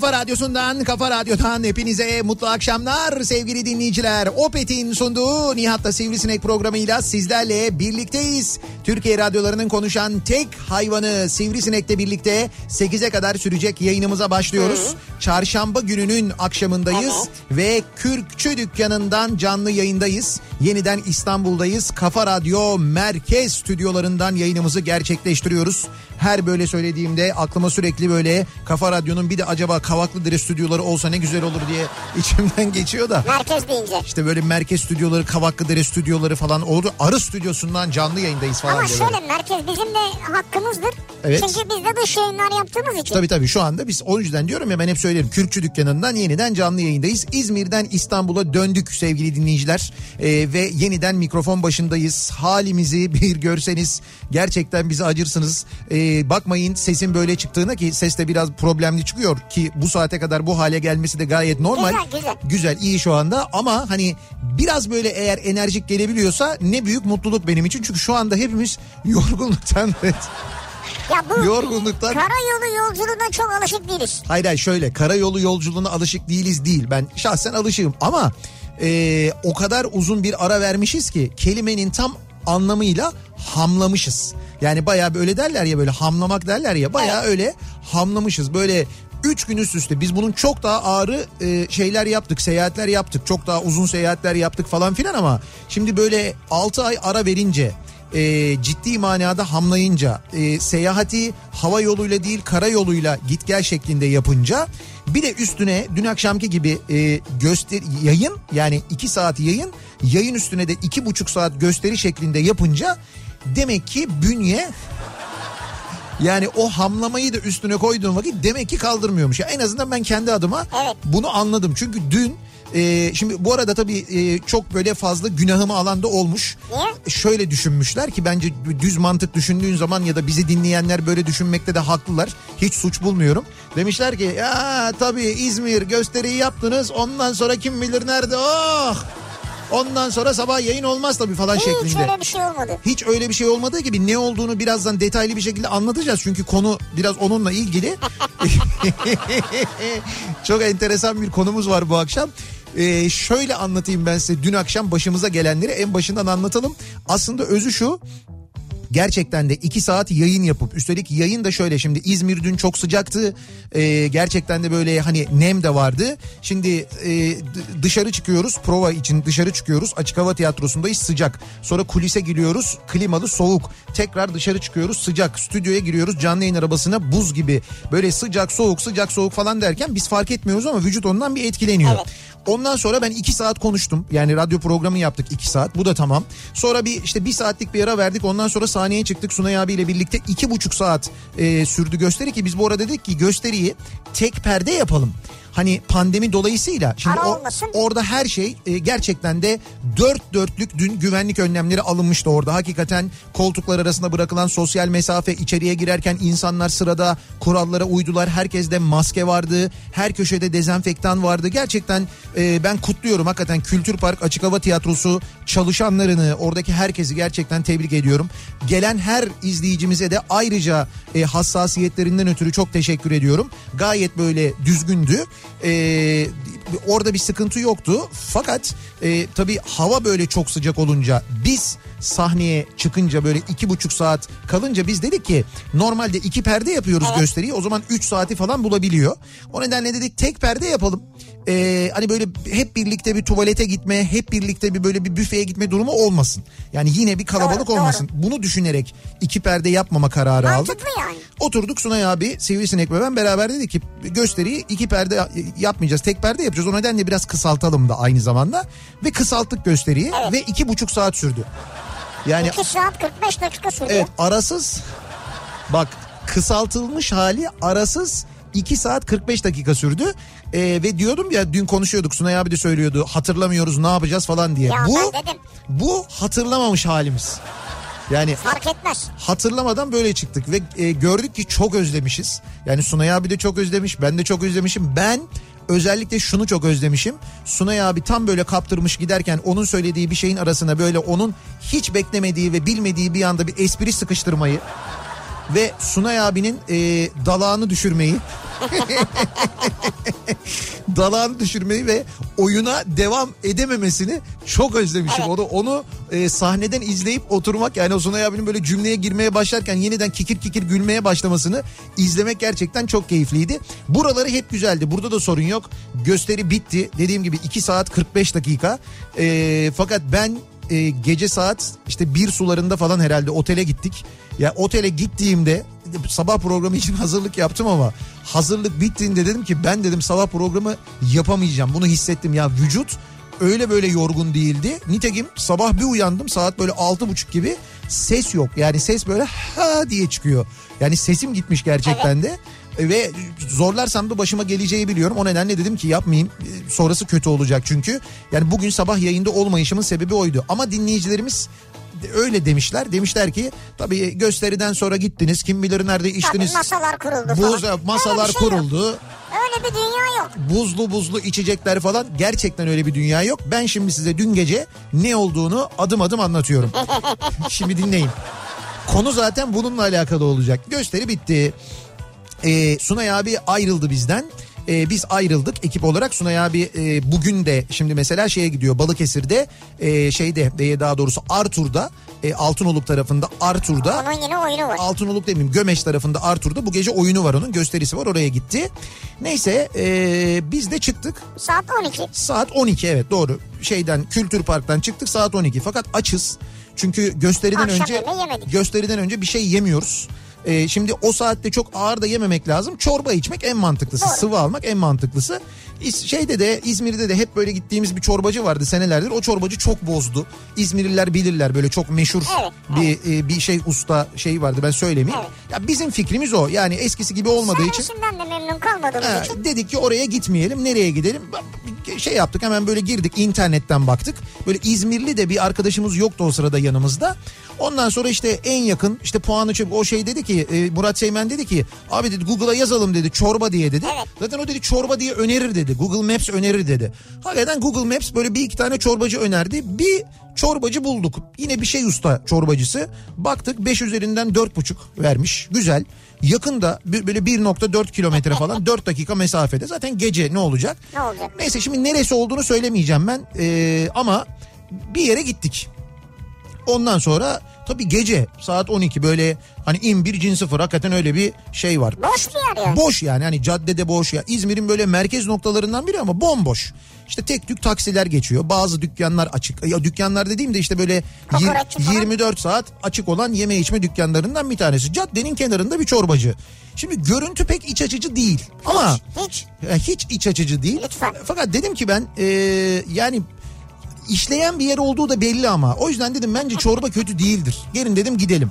kafa radyosundan, kafa radyodan hepinize mutlu akşamlar sevgili dinleyiciler. Opet'in sunduğu Nihat'ta Sivrisinek programıyla sizlerle birlikteyiz. Türkiye radyolarının konuşan tek hayvanı Sivrisinek'le birlikte 8'e kadar sürecek yayınımıza başlıyoruz. Çarşamba gününün akşamındayız ve Kürkçü dükkanından canlı yayındayız. Yeniden İstanbul'dayız. Kafa Radyo Merkez stüdyolarından yayınımızı gerçekleştiriyoruz. Her böyle söylediğimde aklıma sürekli böyle Kafa Radyo'nun bir de acaba Kavaklıdere stüdyoları olsa ne güzel olur diye içimden geçiyor da. Merkez deyince. İşte böyle merkez stüdyoları, Kavaklıdere stüdyoları falan oldu. Arı stüdyosundan canlı yayındayız falan Ama diye. şöyle böyle. merkez bizim de hakkımızdır. Evet. Çünkü biz de dış yayınlar yaptığımız için. Tabii tabii şu anda biz o yüzden diyorum ya ben hep söylerim. Kürkçü dükkanından yeniden canlı yayındayız. İzmir'den İstanbul'a döndük sevgili dinleyiciler. Ee, ve yeniden mikrofon başındayız. Halimizi bir görseniz gerçekten bizi acırsınız. Ee, bakmayın sesin böyle çıktığına ki ses de biraz problemli çıkıyor. Ki bu saate kadar bu hale gelmesi de gayet normal. Güzel, güzel. Güzel iyi şu anda ama hani biraz böyle eğer enerjik gelebiliyorsa ne büyük mutluluk benim için. Çünkü şu anda hepimiz yorgunluktan Ya bu Yorgunluktan- karayolu yolculuğuna çok alışık değiliz. Hayır hayır şöyle karayolu yolculuğuna alışık değiliz değil. Ben şahsen alışığım ama e, o kadar uzun bir ara vermişiz ki kelimenin tam anlamıyla hamlamışız. Yani bayağı böyle derler ya böyle hamlamak derler ya bayağı öyle hamlamışız. Böyle üç gün üst üste biz bunun çok daha ağrı e, şeyler yaptık seyahatler yaptık çok daha uzun seyahatler yaptık falan filan ama şimdi böyle 6 ay ara verince e, ciddi manada hamlayınca e, seyahati hava yoluyla değil karayoluyla git gel şeklinde yapınca bir de üstüne dün akşamki gibi e, göster yayın yani iki saat yayın yayın üstüne de iki buçuk saat gösteri şeklinde yapınca demek ki bünye yani o hamlamayı da üstüne koyduğum vakit demek ki kaldırmıyormuş. Ya en azından ben kendi adıma Evet. bunu anladım. Çünkü dün e, şimdi bu arada tabii e, çok böyle fazla günahımı alanda olmuş. Niye? Şöyle düşünmüşler ki bence düz mantık düşündüğün zaman ya da bizi dinleyenler böyle düşünmekte de haklılar. Hiç suç bulmuyorum. Demişler ki ya tabii İzmir gösteriyi yaptınız ondan sonra kim bilir nerede oh. Ondan sonra sabah yayın olmaz tabii falan Hiç şeklinde. öyle bir şey olmadı. Hiç öyle bir şey olmadığı gibi ne olduğunu birazdan detaylı bir şekilde anlatacağız. Çünkü konu biraz onunla ilgili. Çok enteresan bir konumuz var bu akşam. Ee, şöyle anlatayım ben size. Dün akşam başımıza gelenleri en başından anlatalım. Aslında özü şu. Gerçekten de iki saat yayın yapıp üstelik yayın da şöyle şimdi İzmir dün çok sıcaktı. Ee, gerçekten de böyle hani nem de vardı. Şimdi e, dışarı çıkıyoruz prova için dışarı çıkıyoruz. Açık hava tiyatrosundayız sıcak. Sonra kulise giriyoruz klimalı soğuk. Tekrar dışarı çıkıyoruz sıcak. Stüdyoya giriyoruz canlı yayın arabasına buz gibi. Böyle sıcak soğuk sıcak soğuk falan derken biz fark etmiyoruz ama vücut ondan bir etkileniyor. Evet. Ondan sonra ben iki saat konuştum. Yani radyo programı yaptık iki saat. Bu da tamam. Sonra bir işte bir saatlik bir ara verdik. Ondan sonra sahneye çıktık Sunay abiyle birlikte iki buçuk saat e, sürdü gösteri ki biz bu arada dedik ki gösteriyi tek perde yapalım. Hani pandemi dolayısıyla şimdi Ara o- olmasın. orada her şey e, gerçekten de dört dörtlük dün güvenlik önlemleri alınmıştı orada. Hakikaten koltuklar arasında bırakılan sosyal mesafe içeriye girerken insanlar sırada kurallara uydular. Herkeste maske vardı. Her köşede dezenfektan vardı. Gerçekten e, ben kutluyorum hakikaten Kültür Park Açık Hava Tiyatrosu çalışanlarını oradaki herkesi gerçekten tebrik ediyorum. Gelen her izleyicimize de ayrıca e, hassasiyetlerinden ötürü çok teşekkür ediyorum. Gayet böyle düzgündü. E, orada bir sıkıntı yoktu. Fakat e, tabii hava böyle çok sıcak olunca biz sahneye çıkınca böyle iki buçuk saat kalınca biz dedik ki normalde iki perde yapıyoruz gösteriyi o zaman üç saati falan bulabiliyor. O nedenle dedik tek perde yapalım. E, hani böyle hep birlikte bir tuvalete gitme, hep birlikte bir böyle bir büfeye gitme durumu olmasın. Yani yine bir kalabalık Doğru, olmasın. Bunu düşünerek iki perde yapmama kararı aldık. Mantıklı yani. Oturduk Sunay abi, Sivrisinek ve ben beraber dedik ki gösteriyi iki perde yapmayacağız. Tek perde yapacağız. O nedenle biraz kısaltalım da aynı zamanda. Ve kısalttık gösteriyi Evet. ve iki buçuk saat sürdü. Yani 2 saat 45 dakika sürüyor. evet arasız bak kısaltılmış hali arasız 2 saat 45 dakika sürdü. Ee, ve diyordum ya dün konuşuyorduk Sunay abi de söylüyordu hatırlamıyoruz ne yapacağız falan diye. Ya bu dedim. bu hatırlamamış halimiz. Yani Fark etmez. hatırlamadan böyle çıktık ve e, gördük ki çok özlemişiz. Yani Sunay abi de çok özlemiş, ben de çok özlemişim. Ben özellikle şunu çok özlemişim. Sunay abi tam böyle kaptırmış giderken onun söylediği bir şeyin arasına böyle onun hiç beklemediği ve bilmediği bir anda bir espri sıkıştırmayı ve Sunay abinin e, dalağını düşürmeyi dalağını düşürmeyi ve oyuna devam edememesini çok özlemişim. Evet. Onu onu e, sahneden izleyip oturmak yani o Sunay abinin böyle cümleye girmeye başlarken yeniden kikir kikir gülmeye başlamasını izlemek gerçekten çok keyifliydi. Buraları hep güzeldi. Burada da sorun yok. Gösteri bitti. Dediğim gibi 2 saat 45 dakika. E, fakat ben e, gece saat işte bir sularında falan herhalde otele gittik. Ya otele gittiğimde sabah programı için hazırlık yaptım ama hazırlık bittiğinde dedim ki ben dedim sabah programı yapamayacağım. Bunu hissettim ya vücut öyle böyle yorgun değildi. Nitekim sabah bir uyandım saat böyle altı buçuk gibi ses yok. Yani ses böyle ha diye çıkıyor. Yani sesim gitmiş gerçekten de. Ve zorlarsam da başıma geleceği biliyorum. O nedenle dedim ki yapmayayım. Sonrası kötü olacak çünkü. Yani bugün sabah yayında olmayışımın sebebi oydu. Ama dinleyicilerimiz öyle demişler. Demişler ki tabii gösteriden sonra gittiniz. Kim bilir nerede içtiniz. Tabii masalar kuruldu Buz, falan. masalar şey yok. kuruldu. Öyle bir dünya yok. Buzlu buzlu içecekler falan gerçekten öyle bir dünya yok. Ben şimdi size dün gece ne olduğunu adım adım anlatıyorum. şimdi dinleyin. Konu zaten bununla alakalı olacak. Gösteri bitti. Ee, Sunay abi ayrıldı bizden. Ee, biz ayrıldık ekip olarak. Sunay abi e, bugün de şimdi mesela şeye gidiyor Balıkesir'de e, şeyde e, daha doğrusu Artur'da e, Altınoluk tarafında Artur'da Onun yine oyunu var. Altınoluk demeyeyim Gömeş tarafında Artur'da bu gece oyunu var onun gösterisi var oraya gitti. Neyse e, biz de çıktık Saat 12. saat 12 evet doğru şeyden Kültür Park'tan çıktık saat 12 fakat açız. Çünkü gösteriden Akşam önce gösteriden önce bir şey yemiyoruz. Ee, şimdi o saatte çok ağır da yememek lazım. Çorba içmek en mantıklısı. Doğru. Sıvı almak en mantıklısı. Şeyde de İzmir'de de hep böyle gittiğimiz bir çorbacı vardı senelerdir. O çorbacı çok bozdu. İzmirliler bilirler böyle çok meşhur Evet, bir e, bir şey usta şey vardı ben söylemeyeyim. Evet. Ya bizim fikrimiz o. Yani eskisi gibi olmadığı için Servisinden de memnun kalmadığımız Ha, için. dedik ki oraya gitmeyelim. Nereye gidelim? Şey yaptık hemen böyle girdik internetten baktık. Böyle İzmirli de bir arkadaşımız yoktu o sırada yanımızda. Ondan sonra işte en yakın işte puanı çık o şey dedi ki e, Murat Seymen dedi ki abi dedi Google'a yazalım dedi çorba diye dedi. Evet. Zaten o dedi çorba diye önerir dedi. Google Maps önerir dedi. Hakikaten Google Maps böyle bir iki tane çorbacı önerdi. Bir çorbacı bulduk. Yine bir şey usta çorbacısı. Baktık 5 üzerinden 4,5 vermiş. Güzel. Yakında böyle 1.4 kilometre falan 4 dakika mesafede. Zaten gece ne olacak? Ne olacak? Neyse şimdi neresi olduğunu söylemeyeceğim ben. Ee, ama bir yere gittik. Ondan sonra tabii gece saat 12 böyle hani in bir cin sıfır hakikaten öyle bir şey var. Boş bir yer yani. Boş yani hani caddede boş ya. İzmir'in böyle merkez noktalarından biri ama bomboş. İşte tek tük taksiler geçiyor. Bazı dükkanlar açık. Ya dükkanlar dediğim de işte böyle falan. 24 saat açık olan yeme içme dükkanlarından bir tanesi. Caddenin kenarında bir çorbacı. Şimdi görüntü pek iç açıcı değil. Ama Hiç. hiç iç açıcı değil. Lütfen. Fakat dedim ki ben e, yani işleyen bir yer olduğu da belli ama. O yüzden dedim bence çorba kötü değildir. Gelin dedim gidelim.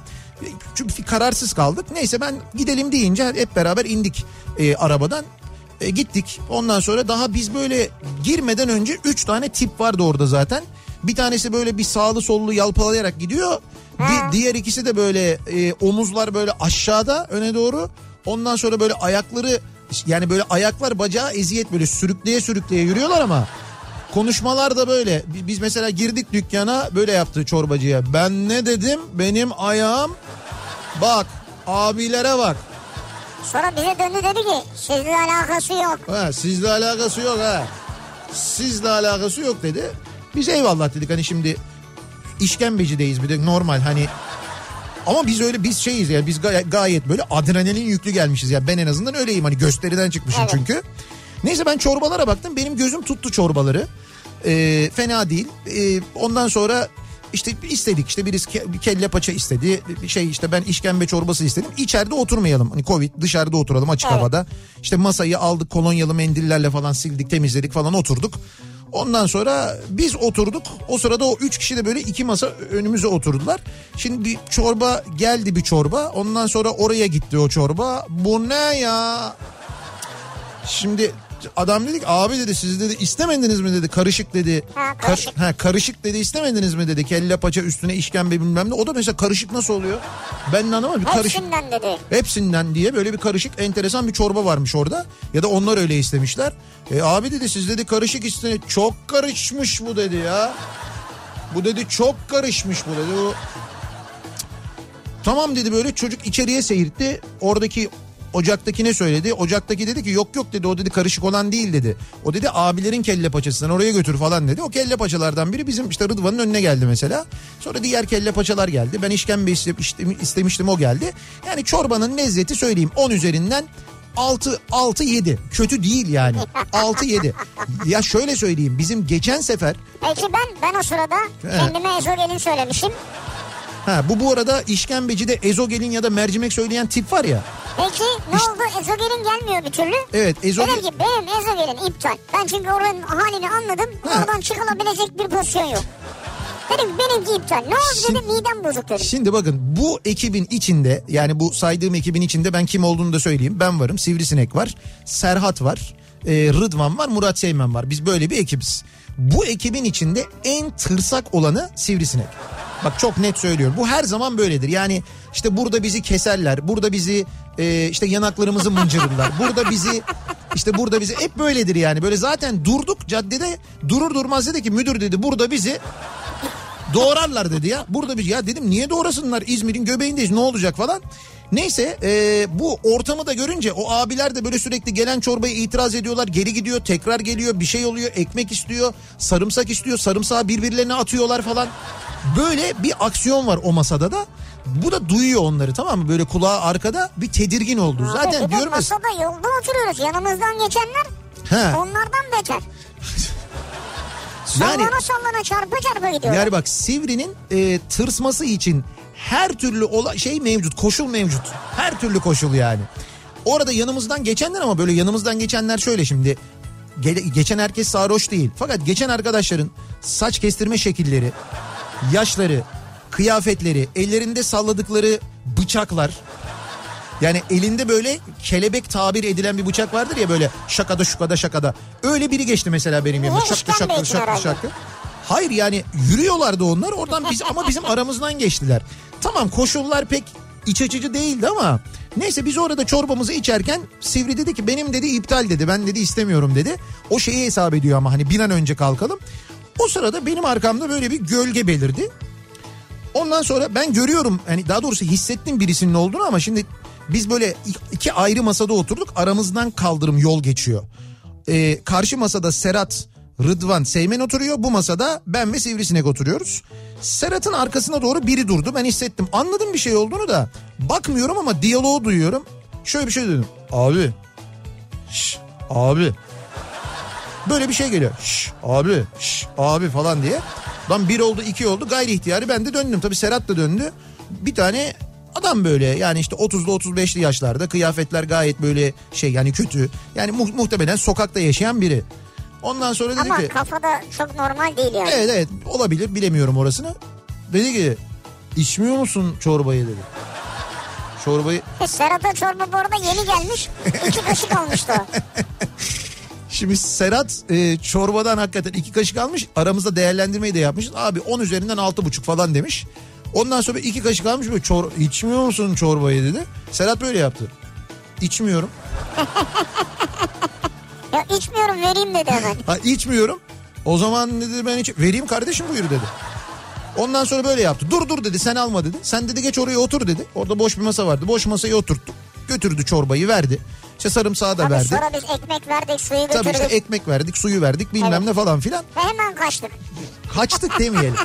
Çünkü kararsız kaldık. Neyse ben gidelim deyince hep beraber indik e, arabadan. E, gittik. Ondan sonra daha biz böyle girmeden önce 3 tane tip vardı orada zaten. Bir tanesi böyle bir sağlı sollu yalpalayarak gidiyor. Di- diğer ikisi de böyle e, omuzlar böyle aşağıda öne doğru. Ondan sonra böyle ayakları yani böyle ayaklar bacağı eziyet böyle sürükleye sürükleye yürüyorlar ama konuşmalar da böyle. Bi- Biz mesela girdik dükkana böyle yaptı çorbacıya. Ben ne dedim? Benim ayağım bak abilere bak. Sonra bize döndü dedi ki sizle alakası yok. Ha, sizle alakası yok ha. Sizle alakası yok dedi. Biz eyvallah dedik hani şimdi işkembecideyiz bir de normal hani ama biz öyle biz şeyiz ya biz gay- gayet böyle adrenalin yüklü gelmişiz ya ben en azından öyleyim hani gösteriden çıkmışım Evet. çünkü. Neyse ben çorbalara baktım benim gözüm tuttu çorbaları. Ee, fena değil. Ee, ondan sonra işte istedik işte birisi bir kelle paça istedi. Bir şey işte ben işkembe çorbası istedim. İçeride oturmayalım. Hani Covid dışarıda oturalım açık Evet. havada. İşte masayı aldık kolonyalı mendillerle falan sildik temizledik falan oturduk. Ondan sonra biz oturduk. O sırada o üç kişi de böyle iki masa önümüze oturdular. Şimdi bir çorba geldi bir çorba. Ondan sonra oraya gitti o çorba. Bu ne ya? Şimdi adam dedik abi dedi siz dedi istemediniz mi dedi karışık dedi. Ha, karışık. ha, karışık dedi istemediniz mi dedi kelle paça üstüne işkembe bilmem ne. O da mesela karışık nasıl oluyor? Ben de anlamadım. Bir karışık Hepsinden dedi. hepsinden diye böyle bir karışık enteresan bir çorba varmış orada. Ya da onlar öyle istemişler. E abi dedi siz dedi karışık istene çok karışmış bu dedi ya. Bu dedi çok karışmış bu dedi. O... Tamam dedi böyle çocuk içeriye seyirtti. Oradaki ocaktakine söyledi. Ocaktaki dedi ki yok yok dedi o dedi karışık olan değil dedi. O dedi abilerin kelle paçasından oraya götür falan dedi. O kelle paçalardan biri bizim işte Rıdvan'ın önüne geldi mesela. Sonra diğer kelle paçalar geldi. Ben işkembe iste- iste- istemiştim o geldi. Yani çorbanın lezzeti söyleyeyim 10 üzerinden 6 6 7 kötü değil yani 6 7 ya şöyle söyleyeyim bizim geçen sefer Peki ben ben o sırada He. kendime ezogelin söylemişim. Ha bu bu arada işkembecide ezogelin ya da mercimek söyleyen tip var ya Peki ne İşte- oldu? Ezogelin gelmiyor bir türlü. evet ezogelin Dedim ki benim ezogelin iptal. Ben çünkü oranın halini anladım. Ha. Oradan çıkılabilecek bir pozisyon yok. Dedim ki benimki iptal. Ne oldu Şimdi- dedim midem bozuk dedim. Şimdi bakın bu ekibin içinde yani bu saydığım ekibin içinde ben kim olduğunu da söyleyeyim. Ben varım, Sivrisinek var, Serhat var, e, Rıdvan var, Murat Seymen var. Biz böyle bir ekibiz. Bu ekibin içinde en tırsak olanı Sivrisinek. Bak çok net söylüyorum. Bu her zaman böyledir. Yani işte burada bizi keserler. Burada bizi e, işte yanaklarımızı mıncırırlar. Burada bizi işte burada bizi hep böyledir yani. Böyle zaten durduk caddede durur durmaz dedi ki müdür dedi burada bizi Doğrarlar dedi ya. Burada bir ya dedim niye doğrasınlar İzmir'in göbeğindeyiz ne olacak falan. Neyse e, bu ortamı da görünce o abiler de böyle sürekli gelen çorbaya itiraz ediyorlar. Geri gidiyor tekrar geliyor bir şey oluyor ekmek istiyor sarımsak istiyor sarımsağı birbirlerine atıyorlar falan. Böyle bir aksiyon var o masada da. Bu da duyuyor onları tamam mı? Böyle kulağı arkada bir tedirgin oldu. Abi Zaten diyorum ya. masada yolda oturuyoruz. Yanımızdan geçenler He. onlardan beter. Yani Sallana sallana çarpa çarpa gidiyor. Yani bak Sivri'nin e, tırsması için her türlü ola, şey mevcut, koşul mevcut. Her türlü koşul yani. Orada yanımızdan geçenler ama böyle yanımızdan geçenler şöyle şimdi. Ge- geçen herkes sarhoş değil. Fakat geçen arkadaşların saç kestirme şekilleri, yaşları, kıyafetleri, ellerinde salladıkları bıçaklar. Yani elinde böyle kelebek tabir edilen bir bıçak vardır ya böyle şakada şukada şakada. Öyle biri geçti mesela benim yanımda. Niye? Şaktı İşkembe şaktı Hayır yani yürüyorlardı onlar oradan biz ama bizim aramızdan geçtiler. Tamam koşullar pek iç açıcı değildi ama neyse biz orada çorbamızı içerken Sivri dedi ki benim dedi iptal dedi ben dedi istemiyorum dedi. O şeyi hesap ediyor ama hani bir an önce kalkalım. O sırada benim arkamda böyle bir gölge belirdi. Ondan sonra ben görüyorum hani daha doğrusu hissettim birisinin olduğunu ama şimdi biz böyle iki ayrı masada oturduk aramızdan kaldırım yol geçiyor. Ee, karşı masada Serhat, Rıdvan, Seymen oturuyor. Bu masada ben ve Sivrisinek oturuyoruz. Serhat'ın arkasına doğru biri durdu. Ben hissettim. Anladım bir şey olduğunu da. Bakmıyorum ama diyaloğu duyuyorum. Şöyle bir şey dedim. Abi. Şş, abi. Böyle bir şey geliyor. Şş, abi, şş, abi falan diye. Lan bir oldu iki oldu gayri ihtiyari ben de döndüm. Tabii Serhat da döndü. Bir tane adam böyle yani işte 30'lu 35'li yaşlarda kıyafetler gayet böyle şey yani kötü. Yani mu- muhtemelen sokakta yaşayan biri. Ondan sonra dedi Ama ki kafada çok normal değil yani. evet evet olabilir bilemiyorum orasını. Dedi ki içmiyor musun çorbayı dedi. çorbayı Serhat'a çorba bu arada yeni gelmiş. İki kaşık almıştı. Şimdi Serhat e, çorbadan hakikaten iki kaşık almış. Aramızda değerlendirmeyi de yapmış. Abi 10 üzerinden altı buçuk falan demiş. Ondan sonra iki kaşık almış böyle çor içmiyor musun çorbayı dedi. Serhat böyle yaptı. İçmiyorum. Ya içmiyorum vereyim dedi hemen. Ha içmiyorum. O zaman dedi ben iç vereyim kardeşim buyur dedi. Ondan sonra böyle yaptı. Dur dur dedi sen alma dedi. Sen dedi geç oraya otur dedi. Orada boş bir masa vardı. Boş masayı oturttu. Götürdü çorbayı verdi. İşte sarımsağı da Tabii verdi. sonra biz ekmek verdik suyu Tabii götürdük. işte ekmek verdik, suyu verdik bilmem Evet. ne falan filan. Ve hemen kaçtık. Kaçtık demeyelim.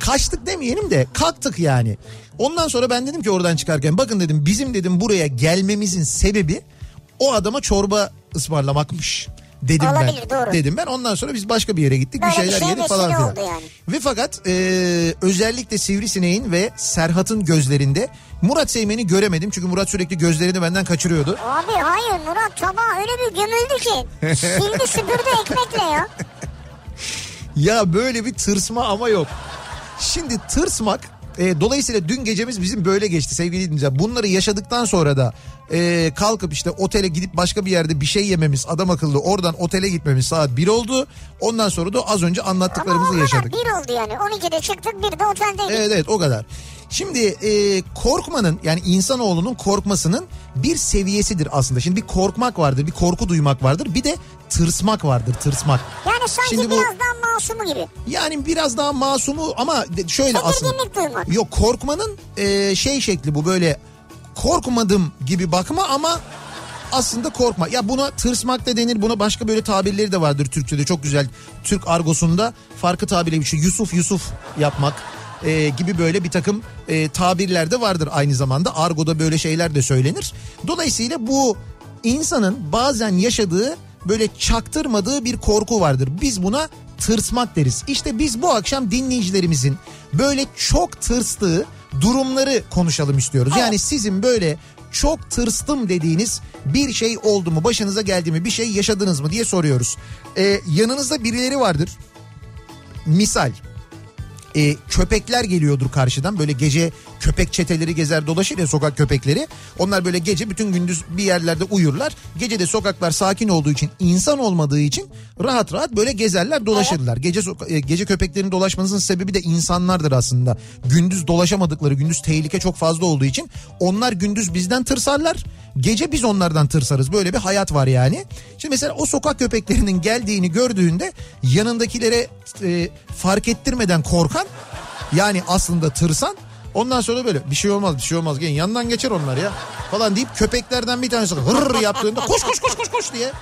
Kaçtık demeyelim de kalktık yani. Ondan sonra ben dedim ki oradan çıkarken bakın dedim bizim dedim buraya gelmemizin sebebi o adama çorba ısmarlamakmış. Dedim Olabilir, ben. doğru. Dedim ben ondan sonra biz başka bir yere gittik Böyle bir bir şeyler şeye yedik falan filan. yani. Ve fakat e, özellikle Sivrisineğin ve Serhat'ın gözlerinde Murat Seymen'i göremedim. Çünkü Murat sürekli gözlerini benden kaçırıyordu. Abi hayır Murat tabağı öyle bir gömüldü ki. Sildi süpürdü ekmekle ya. Ya böyle bir tırsma ama yok. Şimdi tırsmak e, dolayısıyla dün gecemiz bizim böyle geçti sevgili dinleyiciler. Bunları yaşadıktan sonra da e, kalkıp işte otele gidip başka bir yerde bir şey yememiz adam akıllı oradan otele gitmemiz saat 1 oldu. Ondan sonra da az önce Ama o anlattıklarımızı kadar yaşadık. bir oldu yani. 12'de çıktık bir de oteldeydik. Evet evet o kadar. Şimdi e, korkmanın yani insanoğlunun korkmasının bir seviyesidir aslında. Şimdi bir korkmak vardır, bir korku duymak vardır. Bir de tırsmak vardır, tırsmak. Yani sanki Şimdi bu- biraz daha masumu gibi. Yani biraz daha masumu ama şöyle aslında. Duymak. Yok korkmanın e, şey şekli bu böyle korkmadım gibi bakma ama aslında korkma. Ya buna tırsmak da denir. Buna başka böyle tabirleri de vardır Türkçe'de. Çok güzel. Türk argosunda farklı tabirle bir şey. Yusuf Yusuf yapmak e, gibi böyle bir takım e, tabirler de vardır aynı zamanda. Argoda böyle şeyler de söylenir. Dolayısıyla bu insanın bazen yaşadığı böyle çaktırmadığı bir korku vardır. Biz buna tırsmak deriz. İşte biz bu akşam dinleyicilerimizin böyle çok tırstığı durumları konuşalım istiyoruz. Yani sizin böyle çok tırstım dediğiniz bir şey oldu mu? Başınıza geldi mi? Bir şey yaşadınız mı diye soruyoruz. Ee, yanınızda birileri vardır. Misal e, köpekler geliyordur karşıdan. Böyle gece köpek çeteleri gezer dolaşır ya sokak köpekleri. Onlar böyle gece bütün gündüz bir yerlerde uyurlar. Gece de sokaklar sakin olduğu için insan olmadığı için rahat rahat böyle gezerler dolaşırlar. Gece e, gece köpeklerin dolaşmasının sebebi de insanlardır aslında. Gündüz dolaşamadıkları gündüz tehlike çok fazla olduğu için onlar gündüz bizden tırsarlar. Gece biz onlardan tırsarız. Böyle bir hayat var yani. Şimdi mesela o sokak köpeklerinin geldiğini gördüğünde yanındakilere e, fark ettirmeden korkan yani aslında tırsan ondan sonra böyle bir şey olmaz bir şey olmaz gelin yandan geçer onlar ya falan deyip köpeklerden bir tanesi hırr yaptığında koş koş koş koş koş diye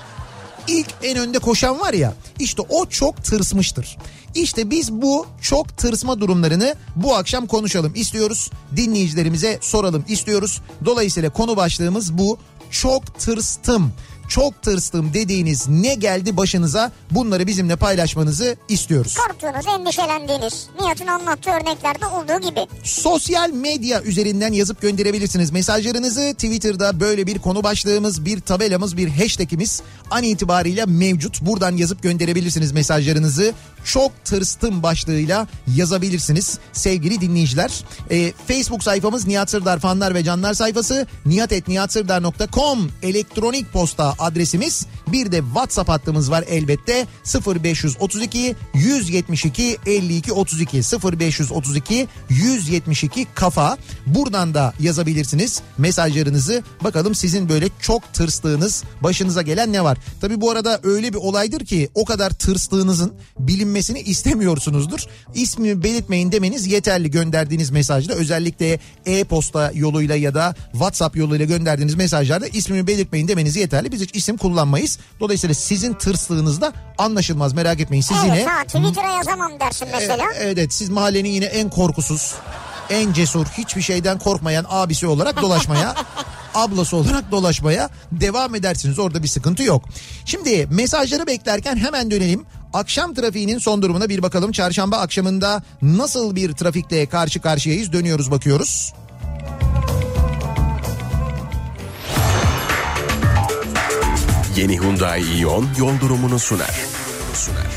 ilk en önde koşan var ya işte o çok tırsmıştır. İşte biz bu çok tırsma durumlarını bu akşam konuşalım istiyoruz. Dinleyicilerimize soralım istiyoruz. Dolayısıyla konu başlığımız bu. Çok tırstım. Çok tırstım dediğiniz ne geldi başınıza bunları bizimle paylaşmanızı istiyoruz. Korktuğunuz, endişelendiğiniz, Nihat'ın anlattığı örneklerde olduğu gibi. Sosyal medya üzerinden yazıp gönderebilirsiniz mesajlarınızı. Twitter'da böyle bir konu başlığımız, bir tabelamız, bir hashtagimiz an itibariyle mevcut. Buradan yazıp gönderebilirsiniz mesajlarınızı. Çok tırstım başlığıyla yazabilirsiniz sevgili dinleyiciler. Ee, Facebook sayfamız Nihat Sırdar fanlar ve canlar sayfası. nihatetnihatsırdar.com elektronik posta adresimiz. Bir de WhatsApp hattımız var elbette 0532 172 52 32 0532 172 kafa. Buradan da yazabilirsiniz mesajlarınızı. Bakalım sizin böyle çok tırstığınız başınıza gelen ne var? Tabi bu arada öyle bir olaydır ki o kadar tırstığınızın bilinmesini istemiyorsunuzdur. İsmini belirtmeyin demeniz yeterli gönderdiğiniz mesajda özellikle e-posta yoluyla ya da WhatsApp yoluyla gönderdiğiniz mesajlarda ismini belirtmeyin demeniz yeterli. Biz hiç isim kullanmayız. Dolayısıyla sizin tırstığınız da anlaşılmaz merak etmeyin. Siz evet yine ha Twitter'a yazamam dersin mesela. Evet, evet siz mahallenin yine en korkusuz, en cesur, hiçbir şeyden korkmayan abisi olarak dolaşmaya, ablası olarak dolaşmaya devam edersiniz. Orada bir sıkıntı yok. Şimdi mesajları beklerken hemen dönelim. Akşam trafiğinin son durumuna bir bakalım. Çarşamba akşamında nasıl bir trafikle karşı karşıyayız? Dönüyoruz bakıyoruz. Yeni Hyundai Ion yol durumunu sunar. sunar.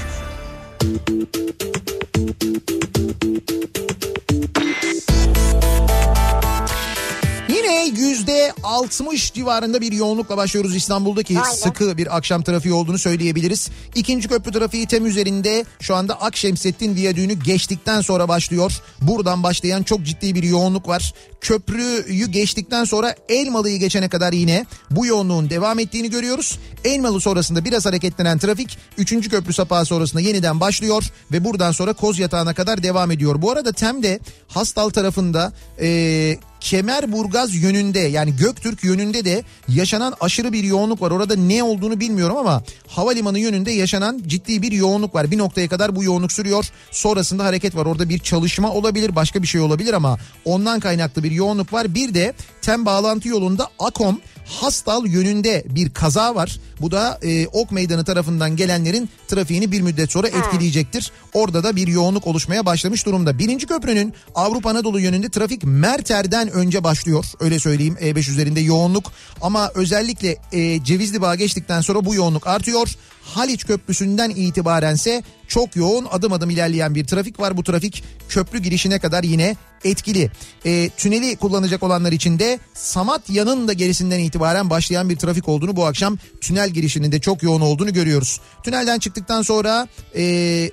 60 civarında bir yoğunlukla başlıyoruz İstanbul'daki be. sıkı bir akşam trafiği olduğunu söyleyebiliriz. İkinci köprü trafiği tem üzerinde şu anda Akşemsettin Viyadüğü'nü geçtikten sonra başlıyor. Buradan başlayan çok ciddi bir yoğunluk var. Köprüyü geçtikten sonra Elmalı'yı geçene kadar yine bu yoğunluğun devam ettiğini görüyoruz. Elmalı sonrasında biraz hareketlenen trafik 3. köprü sapağı sonrasında yeniden başlıyor ve buradan sonra Koz Yatağı'na kadar devam ediyor. Bu arada Tem'de Hastal tarafında e, Kemerburgaz yönünde yani Göktürk yönünde de yaşanan aşırı bir yoğunluk var. Orada ne olduğunu bilmiyorum ama havalimanı yönünde yaşanan ciddi bir yoğunluk var. Bir noktaya kadar bu yoğunluk sürüyor. Sonrasında hareket var. Orada bir çalışma olabilir, başka bir şey olabilir ama ondan kaynaklı bir yoğunluk var. Bir de Tem bağlantı yolunda Akom Hastal yönünde bir kaza var. Bu da e, Ok Meydanı tarafından gelenlerin trafiğini bir müddet sonra etkileyecektir. Orada da bir yoğunluk oluşmaya başlamış durumda. Birinci köprünün Avrupa Anadolu yönünde trafik Merter'den önce başlıyor. Öyle söyleyeyim E5 üzerinde yoğunluk. Ama özellikle e, Cevizli Bağ geçtikten sonra bu yoğunluk artıyor. Haliç Köprüsü'nden itibarense çok yoğun adım adım ilerleyen bir trafik var. Bu trafik köprü girişine kadar yine etkili. E, tüneli kullanacak olanlar için de Samatya'nın da gerisinden itibaren başlayan bir trafik olduğunu bu akşam tünel girişinin de çok yoğun olduğunu görüyoruz. Tünelden çıktıktan sonra e,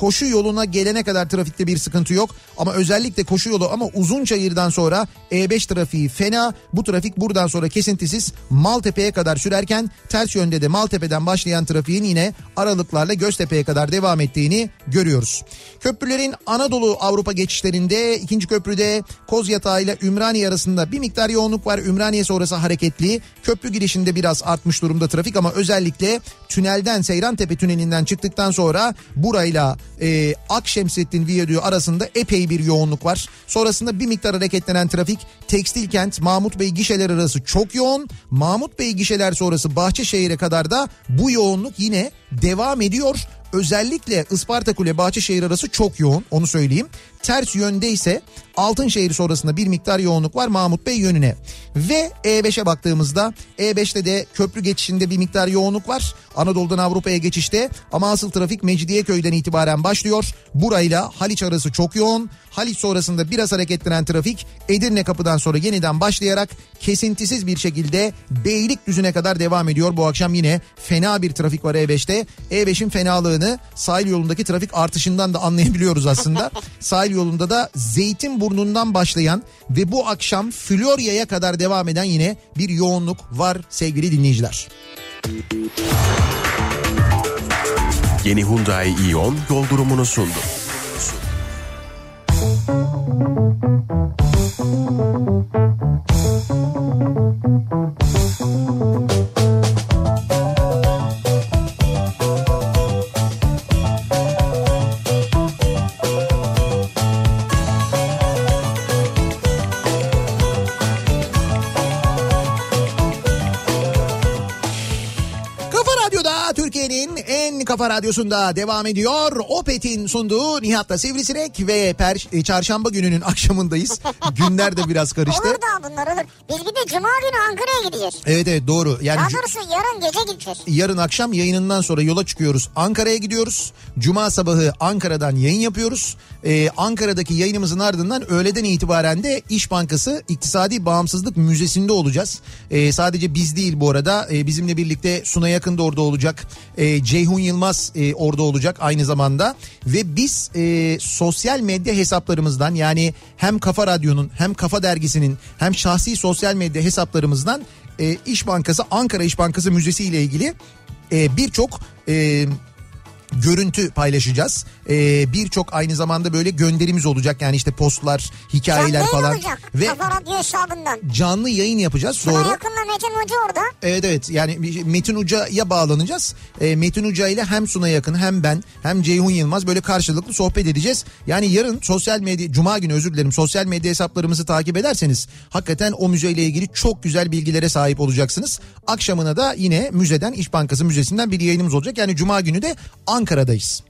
koşu yoluna gelene kadar trafikte bir sıkıntı yok. Ama özellikle koşu yolu ama uzun çayırdan sonra E5 trafiği fena. Bu trafik buradan sonra kesintisiz Maltepe'ye kadar sürerken ters yönde de Maltepe'den başlayan trafiğin yine aralıklarla Göztepe'ye kadar devam ettiğini görüyoruz. Köprülerin Anadolu Avrupa geçişlerinde ikinci köprüde Kozyatağı ile Ümraniye arasında bir miktar yoğunluk var. Ümraniye sonrası hareketli. Köprü girişinde biraz artmış durumda trafik ama özellikle tünelden Seyrantepe tünelinden çıktıktan sonra burayla e, Akşemsettin Viyadüğü arasında epey bir yoğunluk var. Sonrasında bir miktar hareketlenen trafik Tekstil Kent Mahmut Bey gişeler arası çok yoğun. Mahmut Bey gişeler sonrası Bahçeşehir'e kadar da bu yoğunluk yine devam ediyor. Özellikle Isparta Kule Bahçeşehir arası çok yoğun onu söyleyeyim. Ters yönde ise Altınşehir sonrasında bir miktar yoğunluk var Mahmut Bey yönüne. Ve E5'e baktığımızda E5'te de köprü geçişinde bir miktar yoğunluk var. Anadolu'dan Avrupa'ya geçişte ama asıl trafik Mecidiyeköy'den itibaren başlıyor. Burayla Haliç arası çok yoğun. Haliç sonrasında biraz hareketlenen trafik Edirne kapıdan sonra yeniden başlayarak kesintisiz bir şekilde Beylikdüzü'ne kadar devam ediyor. Bu akşam yine fena bir trafik var E5'te. E5'in fenalığını sahil yolundaki trafik artışından da anlayabiliyoruz aslında. sahil yolunda da Zeytinburnu'ndan başlayan ve bu akşam Florya'ya kadar devam eden yine bir yoğunluk var sevgili dinleyiciler. Yeni Hyundai Ion yol durumunu sundu. Kafa kafa radyosunda devam ediyor. Opet'in sunduğu Nihat'la Sivrisinek ve per, e, çarşamba gününün akşamındayız. Günler de biraz karıştı. Olur da bunlar olur. Biz bir de cuma günü Ankara'ya gideceğiz. Evet evet doğru. Yani Daha doğrusu yarın gece gideceğiz. yarın akşam yayınından sonra yola çıkıyoruz. Ankara'ya gidiyoruz. Cuma sabahı Ankara'dan yayın yapıyoruz. Ee, Ankara'daki yayınımızın ardından öğleden itibaren de İş Bankası İktisadi Bağımsızlık Müzesi'nde olacağız. Ee, sadece biz değil bu arada. Ee, bizimle birlikte Suna Yakın da orada olacak. Ee, Ceyhun Yılmaz e, orada olacak aynı zamanda. Ve biz e, sosyal medya hesaplarımızdan yani hem Kafa Radyo'nun hem Kafa Dergisi'nin hem şahsi sosyal medya hesaplarımızdan e, İş Bankası Ankara İş Bankası Müzesi ile ilgili e, birçok e, görüntü paylaşacağız. E, birçok aynı zamanda böyle gönderimiz olacak yani işte postlar, hikayeler Canlı falan yayın olacak. ve Kafa Radyo hesabından. canlı yayın yapacağız. Suna Doğru. yakınla Metin Hoca orada. Evet evet yani bir- Metin Uca'ya bağlanacağız. E, Metin Uca ile hem Suna Yakın hem ben hem Ceyhun Yılmaz böyle karşılıklı sohbet edeceğiz. Yani yarın sosyal medya, cuma günü özür dilerim sosyal medya hesaplarımızı takip ederseniz hakikaten o müzeyle ilgili çok güzel bilgilere sahip olacaksınız. Akşamına da yine müzeden İş Bankası Müzesi'nden bir yayınımız olacak. Yani cuma günü de Ankara'dayız.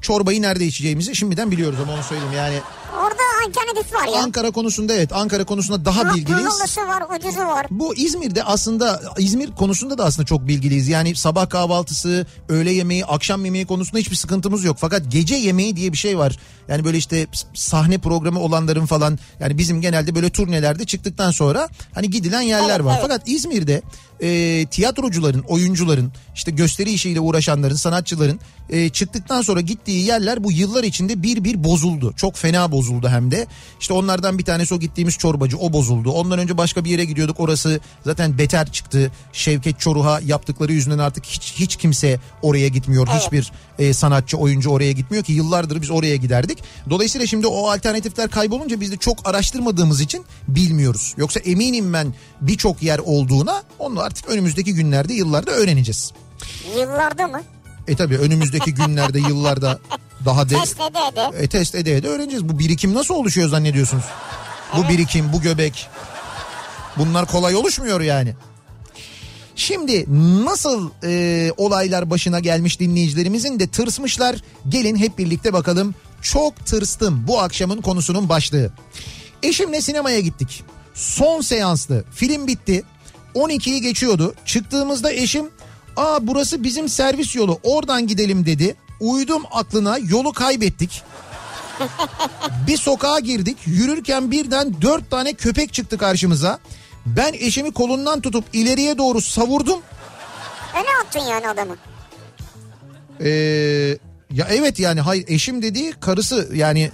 Çorbayı nerede içeceğimizi şimdiden biliyoruz ama onu söyleyeyim yani Orada alternatif var ya. Ankara konusunda evet Ankara konusunda daha Ha- bilgiliyiz. Pahalısı var, ucuzu var. Bu İzmir'de aslında İzmir konusunda da aslında çok bilgiliyiz. Yani sabah kahvaltısı, öğle yemeği, akşam yemeği konusunda hiçbir sıkıntımız yok. Fakat gece yemeği diye bir şey var. Yani böyle işte sahne programı olanların falan yani bizim genelde böyle turnelerde çıktıktan sonra hani gidilen yerler Evet, var. evet. Fakat İzmir'de e, tiyatrocuların, oyuncuların, işte gösteri işiyle uğraşanların, sanatçıların e, çıktıktan sonra gittiği yerler bu yıllar içinde bir bir bozuldu. Çok fena bozuldu hem de. İşte onlardan bir tanesi o gittiğimiz çorbacı o bozuldu. Ondan önce başka bir yere gidiyorduk orası zaten beter çıktı. Şevket Çoruh'a yaptıkları yüzünden artık hiç hiç kimse oraya gitmiyor. Evet. Hiçbir e, sanatçı, oyuncu oraya gitmiyor ki yıllardır biz oraya giderdik. Dolayısıyla şimdi o alternatifler kaybolunca biz de çok araştırmadığımız için bilmiyoruz. Yoksa eminim ben birçok yer olduğuna onu artık önümüzdeki günlerde yıllarda öğreneceğiz. Yıllarda mı? E tabii önümüzdeki günlerde yıllarda daha de, Test ede ede. e, test ede ede öğreneceğiz. Bu birikim nasıl oluşuyor zannediyorsunuz? Bu birikim, bu göbek. Bunlar kolay oluşmuyor yani. Şimdi nasıl e, olaylar başına gelmiş dinleyicilerimizin de tırsmışlar. Gelin hep birlikte bakalım. Çok tırstım bu akşamın konusunun başlığı. Eşimle sinemaya gittik. Son seanstı. Film bitti. 12'yi geçiyordu. Çıktığımızda eşim aa burası bizim servis yolu oradan gidelim dedi. Uydum aklına yolu kaybettik. Bir sokağa girdik. Yürürken birden dört tane köpek çıktı karşımıza. Ben eşimi kolundan tutup ileriye doğru savurdum. Öne attın yani adamı. Ee, ya evet yani hayır eşim dediği karısı yani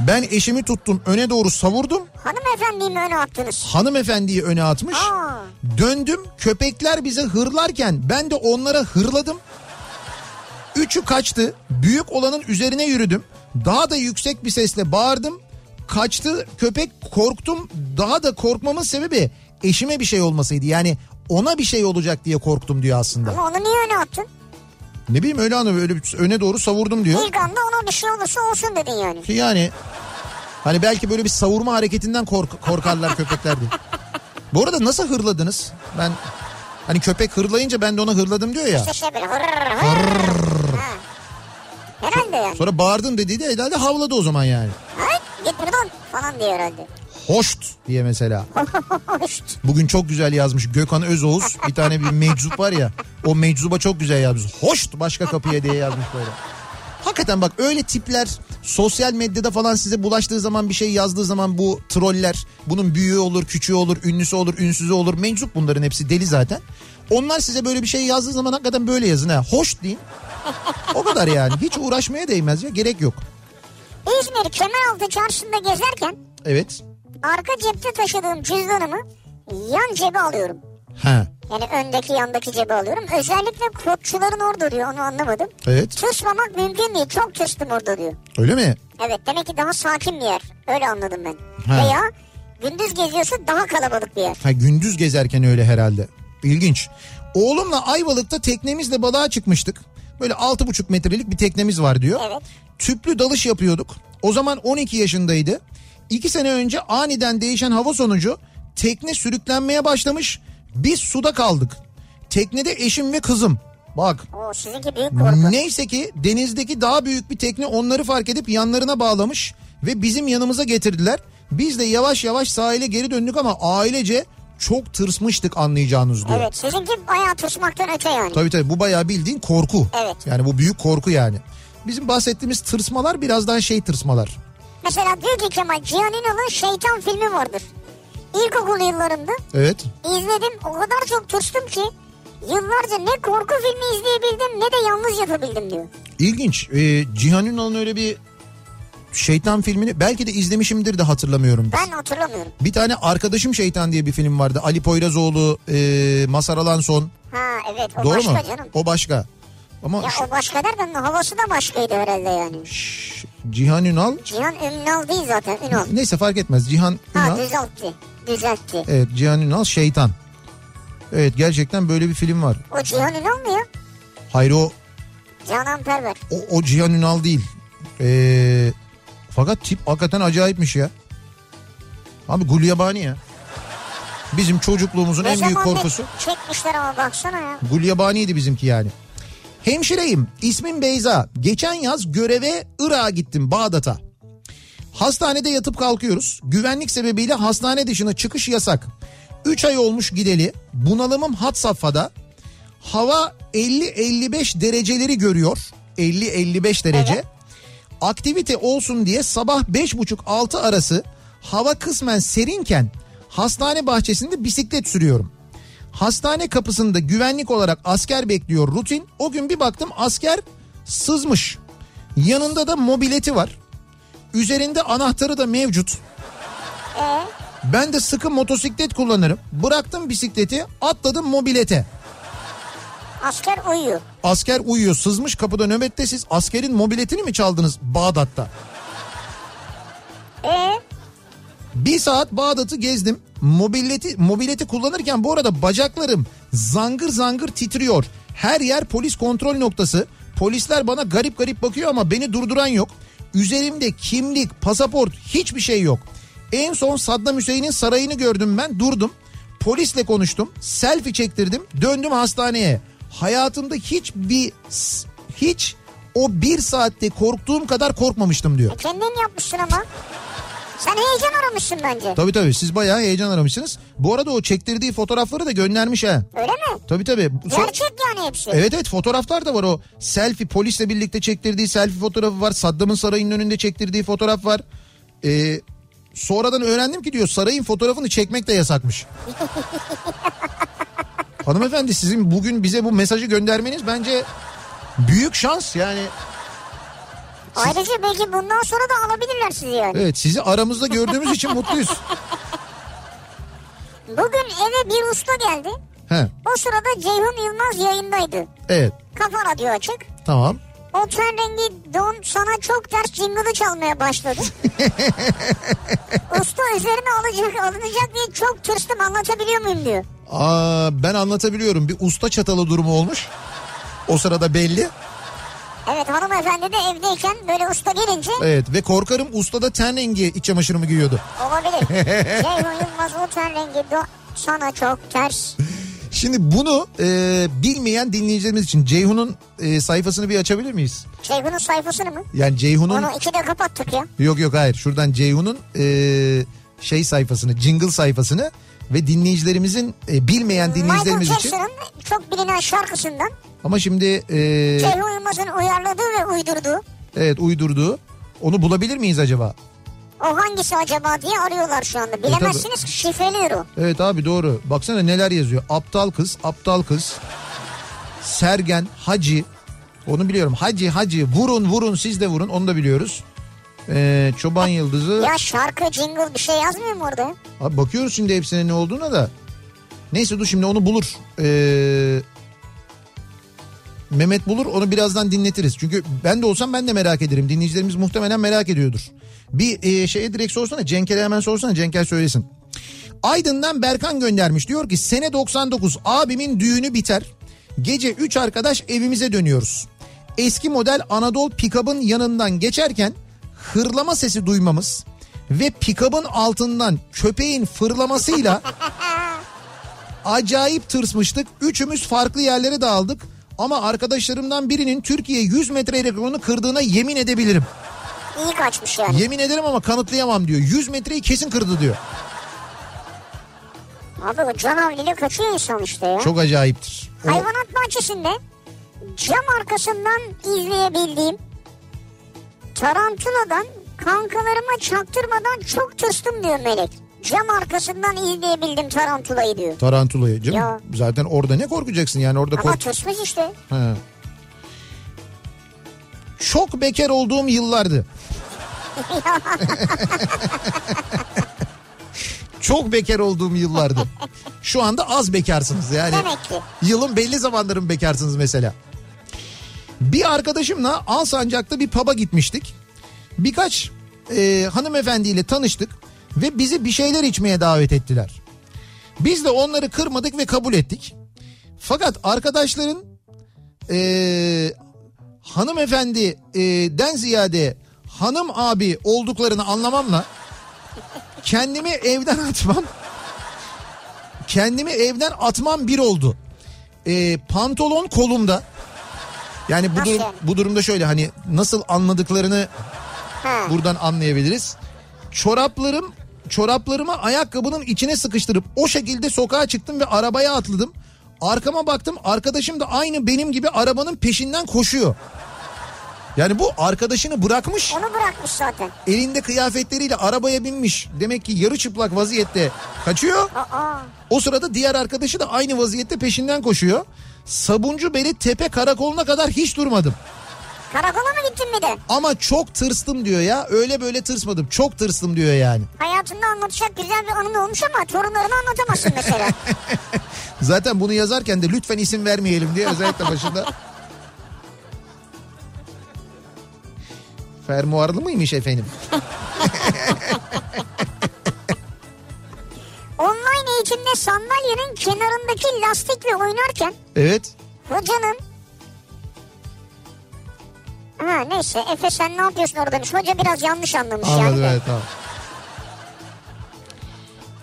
ben eşimi tuttum öne doğru savurdum. Hanımefendiyi mi öne attınız? Hanımefendiyi öne atmış. Aa. Döndüm köpekler bize hırlarken ben de onlara hırladım. Üçü kaçtı. Büyük olanın üzerine yürüdüm. Daha da yüksek bir sesle bağırdım. Kaçtı köpek korktum. Daha da korkmamın sebebi eşime bir şey olmasıydı. Yani ona bir şey olacak diye korktum diyor aslında. Ama onu niye öne attın? Ne bileyim öyle anı öyle öne doğru savurdum diyor. İlk anda ona bir şey olursa olsun dedin yani. Ki yani hani belki böyle bir savurma hareketinden kork- korkarlar köpekler diye. Bu arada nasıl hırladınız? Ben hani köpek hırlayınca ben de ona hırladım diyor ya. İşte şey böyle hırr hırr. Ha. Herhalde yani. Sonra bağırdım dediği de herhalde havladı o zaman yani. Ay git buradan falan diyor herhalde. Hoşt diye mesela. Hoşt. Bugün çok güzel yazmış Gökhan Özoğuz. Bir tane bir meczup var ya. O meczuba çok güzel yazmış. Hoşt başka kapıya diye yazmış böyle. Hakikaten bak öyle tipler sosyal medyada falan size bulaştığı zaman bir şey yazdığı zaman bu troller bunun büyüğü olur, küçüğü olur, ünlüsü olur, ünsüzü olur. Meczup bunların hepsi deli zaten. Onlar size böyle bir şey yazdığı zaman hakikaten böyle yazın ha. Hoş deyin. O kadar yani. Hiç uğraşmaya değmez ya. Gerek yok. İzmir Kemeraltı çarşısında gezerken Evet. arka cepte taşıdığım cüzdanımı yan cebe alıyorum. Ha. Yani öndeki yandaki cebe alıyorum. Özellikle kodçuların orada diyor onu anlamadım. Evet. Tırsmamak mümkün değil. Çok tırstım orada diyor. Öyle mi? Evet demek ki daha sakin bir yer. Öyle anladım ben. Ha. Veya gündüz geziyorsa daha kalabalık bir yer. Ha gündüz gezerken öyle herhalde. İlginç. Oğlumla Ayvalık'ta teknemizle balığa çıkmıştık. Böyle 6,5 metrelik bir teknemiz var diyor. Evet. Tüplü dalış yapıyorduk. O zaman 12 yaşındaydı. 2 sene önce aniden değişen hava sonucu tekne sürüklenmeye başlamış. Biz suda kaldık. Teknede eşim ve kızım. Bak O sizinki büyük korku. Neyse ki denizdeki daha büyük bir tekne onları fark edip yanlarına bağlamış ve bizim yanımıza getirdiler. Biz de yavaş yavaş sahile geri döndük ama ailece çok tırsmıştık anlayacağınız diyor. Evet sizinki bayağı tırsmaktan öte yani. Tabii tabii bu bayağı bildiğin korku. Evet. Yani bu büyük korku yani. Bizim bahsettiğimiz tırsmalar biraz daha şey tırsmalar. Mesela diyor ki Kemal Ünal'ın Şeytan filmi vardır. İlkokul yıllarımda Evet. izledim o kadar çok tırstım ki yıllarca ne korku filmi izleyebildim ne de yalnız yatabildim diyor. İlginç. Ee, Cihan Ünal'ın öyle bir şeytan filmini belki de izlemişimdir de hatırlamıyorum. Ben hatırlamıyorum. Bir tane Arkadaşım Şeytan diye bir film vardı. Ali Poyrazoğlu, e, Masar Alanson. Ha evet o Doğru başka mu? canım. O başka. Ama Ya şu- o başka derken havası da başkaydı herhalde yani. Şş, Cihan Ünal Cihan Ünal değil zaten Ünal. neyse fark etmez. Cihan Ha Ünal. düzeltti. Düzeltti. Evet Cihan Ünal şeytan. Evet gerçekten böyle bir film var. O Cihan Ünal mı ya? Hayır o Canan Perver. o, o Cihan Ünal değil. Ee, fakat tip hakikaten acayipmiş ya. Abi Gulyabani ya. Bizim çocukluğumuzun Ne en büyük korkusu. çekmişler ama baksana ya. Gulyabani'ydi bizimki yani. Hemşireyim. İsmim Beyza. Geçen yaz göreve Irak'a gittim Bağdat'a. Hastanede yatıp kalkıyoruz. Güvenlik sebebiyle hastane dışına çıkış yasak. 3 ay olmuş gideli. Bunalımım hat safhada. Hava 50-55 dereceleri görüyor. 50-55 derece. Evet. Aktivite olsun diye sabah 5.30-6 arası hava kısmen serinken hastane bahçesinde bisiklet sürüyorum. Hastane kapısında güvenlik olarak asker bekliyor rutin. O gün bir baktım asker sızmış. Yanında da mobileti var. Üzerinde anahtarı da mevcut. Ee, Ben de sıkı motosiklet kullanırım. Bıraktım bisikleti atladım mobilete. asker uyuyor. Asker uyuyor sızmış kapıda nöbette siz askerin mobiletini mi çaldınız Bağdat'ta? Ee, Bir saat Bağdat'ı gezdim. Mobileti, mobileti kullanırken bu arada bacaklarım zangır zangır titriyor. Her yer polis kontrol noktası. Polisler bana garip garip bakıyor ama beni durduran yok. Üzerimde kimlik, pasaport hiçbir şey yok. En son Saddam Hüseyin'in sarayını gördüm ben durdum. Polisle konuştum. Selfie çektirdim. Döndüm hastaneye. Hayatımda hiç bir hiç o bir saatte korktuğum kadar korkmamıştım diyor. e kendin yapmışsın ama. Sen heyecan aramışsın bence. Tabii tabii siz bayağı heyecan aramışsınız. Bu arada o çektirdiği fotoğrafları da göndermiş ha. Öyle mi? Tabii tabii. Gerçek yani hepsi. Evet evet fotoğraflar da var o. Selfie polisle birlikte çektirdiği selfie fotoğrafı var. Saddam'ın sarayının önünde çektirdiği fotoğraf var. Ee, sonradan öğrendim ki diyor sarayın fotoğrafını çekmek de yasakmış. Hanımefendi sizin bugün bize bu mesajı göndermeniz bence büyük şans yani. Ayrıca belki bundan sonra da alabilirler sizi yani. Evet sizi aramızda gördüğümüz için mutluyuz. Bugün eve bir usta geldi. He, O sırada Ceyhun Yılmaz yayındaydı. evet Kafa radyo açık. tamam. O ten rengi don sana çok ters jingle'ı çalmaya başladı. Usta üzerine alacak, alınacak diye çok tırstım anlatabiliyor muyum diyor. Aa, ben anlatabiliyorum bir usta çatalı durumu olmuş. O sırada belli. Evet hanımefendi de evdeyken böyle usta gelince Evet ve korkarım usta da ten rengi iç çamaşırımı giyiyordu. olabilir. Ceyhun Yılmaz o ten rengi don sana çok ters. Şimdi bunu e, bilmeyen dinleyicilerimiz için Ceyhun'un e, sayfasını bir açabilir miyiz? Ceyhun'un sayfasını mı? Yani Ceyhun'un Onu ikide kapattık ya. yok yok hayır şuradan Ceyhun'un e, şey sayfasını jingle sayfasını ve dinleyicilerimizin e, bilmeyen Michael dinleyicilerimiz için Jackson'ın çok bilinen şarkısından ama şimdi e, Ceyhun Yılmaz'ın uyarladığı ve uydurduğu evet uydurduğu onu bulabilir miyiz acaba? o hangisi acaba diye arıyorlar şu anda. Bilemezsiniz ki şifrelidir o. Evet abi doğru. Baksana neler yazıyor. Aptal kız, aptal kız. Sergen, Hacı. Onu biliyorum. Hacı, Hacı. Vurun, vurun siz de vurun. Onu da biliyoruz. Ee, Çoban Yıldızı. Ya şarkı jingle bir şey yazmıyor mu orada? Abi bakıyoruz şimdi hepsine ne olduğuna da. Neyse dur şimdi onu bulur. Ee, Mehmet bulur onu birazdan dinletiriz. Çünkü ben de olsam ben de merak ederim. Dinleyicilerimiz muhtemelen merak ediyordur. Bir e, şeye direkt sorsana Cenker'e hemen sorsana Cenker söylesin. Aydın'dan Berkan göndermiş. Diyor ki sene 99 abimin düğünü biter. Gece 3 arkadaş evimize dönüyoruz. Eski model Anadolu pikabın yanından geçerken hırlama sesi duymamız ve pikabın altından köpeğin fırlamasıyla acayip tırsmıştık. Üçümüz farklı yerlere dağıldık. Ama arkadaşlarımdan birinin Türkiye 100 metre rekorunu kırdığına yemin edebilirim. İyi kaçmış yani. Yemin ederim ama kanıtlayamam diyor. 100 metreyi kesin kırdı diyor. Abi o canavliyle kaçıyor insan işte ya. Çok acayiptir. O- Hayvanat bahçesinde cam arkasından izleyebildiğim tarantuladan kankalarıma çaktırmadan çok tırstım diyor Melek. Cam arkasından izleyebildim tarantulayı diyor. Tarantulayı canım. Ya. Zaten orada ne korkacaksın yani orada Ama kork... tırsmış işte. He. Çok bekar olduğum yıllardı. Çok bekar olduğum yıllardı. Şu anda az bekarsınız yani. Demek ki. Yılın belli zamanların bekarsınız mesela. Bir arkadaşımla Alsancak'ta bir pub'a gitmiştik. Birkaç e, hanımefendiyle tanıştık ve bizi bir şeyler içmeye davet ettiler. Biz de onları kırmadık ve kabul ettik. Fakat arkadaşların e, hanımefendiden ziyade hanım abi olduklarını anlamamla kendimi evden atmam kendimi evden atmam bir oldu. E, pantolon kolumda. Yani bu, durum, bu durumda şöyle hani nasıl anladıklarını Ha. buradan anlayabiliriz. Çoraplarım çoraplarımı ayakkabının içine sıkıştırıp o şekilde sokağa çıktım ve arabaya atladım. Arkama baktım arkadaşım da aynı benim gibi arabanın peşinden koşuyor. Yani bu arkadaşını bırakmış Onu bırakmış zaten. elinde kıyafetleriyle arabaya binmiş. Demek ki yarı çıplak vaziyette kaçıyor. Aa. O sırada diğer arkadaşı da aynı vaziyette peşinden koşuyor. Sabuncu Beli Tepe Karakolu'na kadar hiç durmadım. Karakola mı gittin bir de? Ama çok tırstım diyor ya. Öyle böyle tırsmadım. Çok tırstım diyor yani. Hayatında anlatacak güzel bir anın olmuş ama torunlarına anlatamazsın mesela. Zaten bunu yazarken de lütfen isim vermeyelim diye özellikle başında. Fermuarlı mıymış efendim? Online eğitimde sandalyenin kenarındaki lastikle oynarken Evet. hocanın Ha neyse Efe sen ne yapıyorsun orada demiş. Hoca biraz yanlış anlamış yani. Anladım de. evet tamam.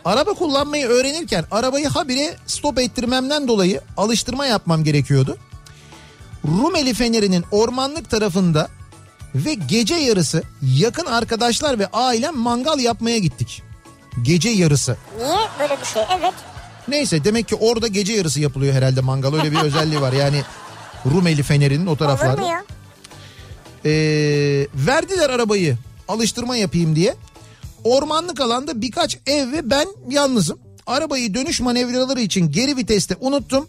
Araba kullanmayı öğrenirken arabayı habire stop ettirmemden dolayı alıştırma yapmam gerekiyordu. Rumeli Feneri'nin ormanlık tarafında ve gece yarısı yakın arkadaşlar ve ailem mangal yapmaya gittik. Gece yarısı. Niye böyle bir şey? Evet. Neyse demek ki orada gece yarısı yapılıyor herhalde mangal. Öyle bir özelliği var yani Rumeli Feneri'nin o Olur taraflarda. mu ya? Ee, verdiler arabayı alıştırma yapayım diye. Ormanlık alanda birkaç ev ve ben yalnızım. Arabayı dönüş manevraları için geri viteste unuttum.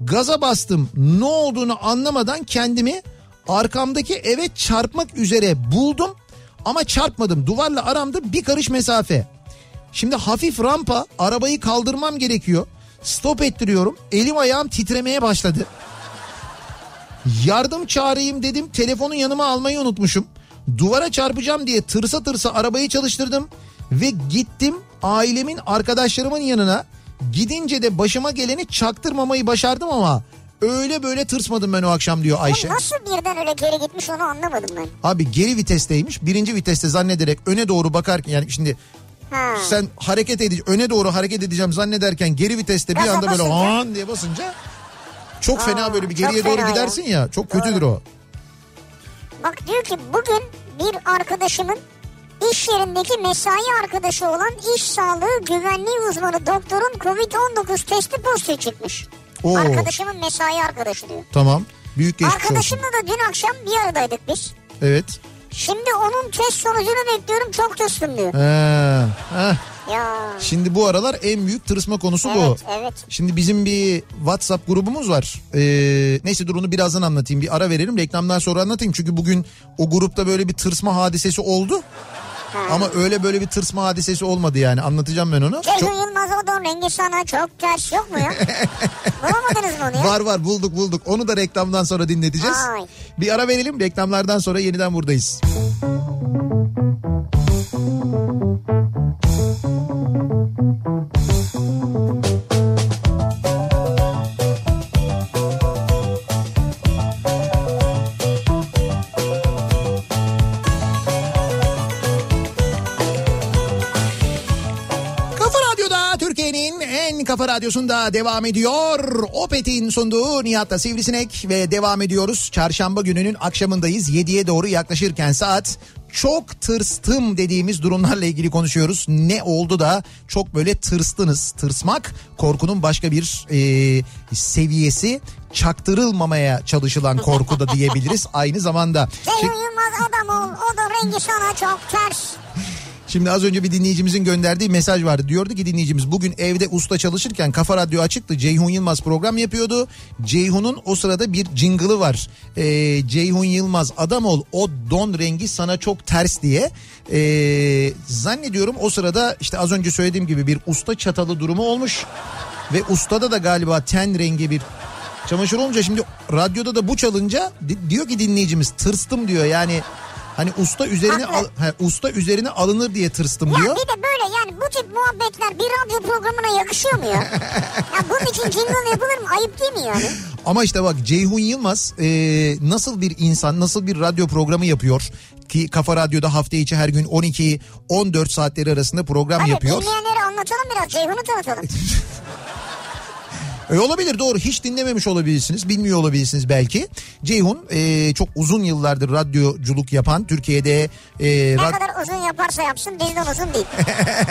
Gaza bastım. Ne olduğunu anlamadan kendimi arkamdaki eve çarpmak üzere buldum. Ama çarpmadım. Duvarla aramda bir karış mesafe. Şimdi hafif rampa arabayı kaldırmam gerekiyor. Stop ettiriyorum. Elim ayağım titremeye başladı. Yardım çağırayım dedim telefonu yanıma almayı unutmuşum. Duvara çarpacağım diye tırsa tırsa arabayı çalıştırdım ve gittim ailemin arkadaşlarımın yanına. Gidince de başıma geleni çaktırmamayı başardım ama öyle böyle tırsmadım ben o akşam diyor Ayşe. O nasıl birden öyle geri gitmiş onu anlamadım ben. Abi geri vitesteymiş birinci viteste zannederek öne doğru bakarken yani şimdi Ha. sen hareket edici öne doğru hareket edeceğim zannederken geri viteste bir Gaza anda böyle basınca. han diye basınca çok fena Aa, böyle bir geriye fena doğru ya. gidersin ya çok kötüdür o. Bak diyor ki bugün bir arkadaşımın iş yerindeki mesai arkadaşı olan iş sağlığı güvenliği uzmanı doktorun Covid-19 testi pozitif çıkmış. Oo. Arkadaşımın mesai arkadaşı diyor. Tamam büyük geçmiş olsun. Arkadaşımla da dün akşam bir aradaydık biz. Evet. Şimdi onun test sonucunu bekliyorum çok tırstım diyor. Ha. Ya. Şimdi bu aralar en büyük tırsma konusu bu. Evet evet. Şimdi bizim bir WhatsApp grubumuz var. Ee, neyse dur onu birazdan anlatayım. Bir ara verelim reklamdan sonra anlatayım. Çünkü bugün o grupta böyle bir tırsma hadisesi oldu. Ama öyle böyle bir tırsma hadisesi olmadı yani. Anlatacağım ben onu. Ceyhun Çok- Yılmaz Odon rengi sana çok ters yok mu ya? Bulamadınız mı onu ya? Var var bulduk bulduk. Onu da reklamdan sonra dinleteceğiz. Vay. Bir ara verelim. Reklamlardan sonra yeniden buradayız. Kafa kafa radyosunda devam ediyor. Opet'in sunduğu Nihat'la Sivrisinek ve devam ediyoruz. Çarşamba gününün akşamındayız. 7'ye doğru yaklaşırken saat çok tırstım dediğimiz durumlarla ilgili konuşuyoruz. Ne oldu da çok böyle tırstınız. Tırsmak korkunun başka bir e, seviyesi çaktırılmamaya çalışılan korku da diyebiliriz aynı zamanda. Yılmaz adam ol. O da rengi sana çok ters. Şimdi az önce bir dinleyicimizin gönderdiği mesaj vardı. Diyordu ki dinleyicimiz bugün evde usta çalışırken Kafa Radyo açıktı. Ceyhun Yılmaz program yapıyordu. Ceyhun'un o sırada bir jingle'ı var. Ee, Ceyhun Yılmaz adam ol o don rengi sana çok ters diye. Ee, zannediyorum o sırada işte az önce söylediğim gibi bir usta çatalı durumu olmuş. Ve ustada da galiba ten rengi bir çamaşır olunca şimdi radyoda da bu çalınca di- diyor ki dinleyicimiz tırstım diyor yani hani usta üzerine al, ha, usta üzerine alınır diye tırstım Ya diyor. bir de böyle yani bu tip muhabbetler bir radyo programına yakışıyor mu ya? ya bunun için jingle yapılır mı? Ayıp değil mi yani? Ama işte bak Ceyhun Yılmaz e, nasıl bir insan nasıl bir radyo programı yapıyor ki Kafa Radyo'da hafta içi her gün 12-14 saatleri arasında program Hadi yapıyor. dinleyenlere anlatalım biraz. Ceyhun'u tanıtalım. E olabilir doğru hiç dinlememiş olabilirsiniz bilmiyor olabilirsiniz belki. Ceyhun e, çok uzun yıllardır radyoculuk yapan Türkiye'de e, Ne rad- kadar uzun yaparsa yapsın bizden uzun değil.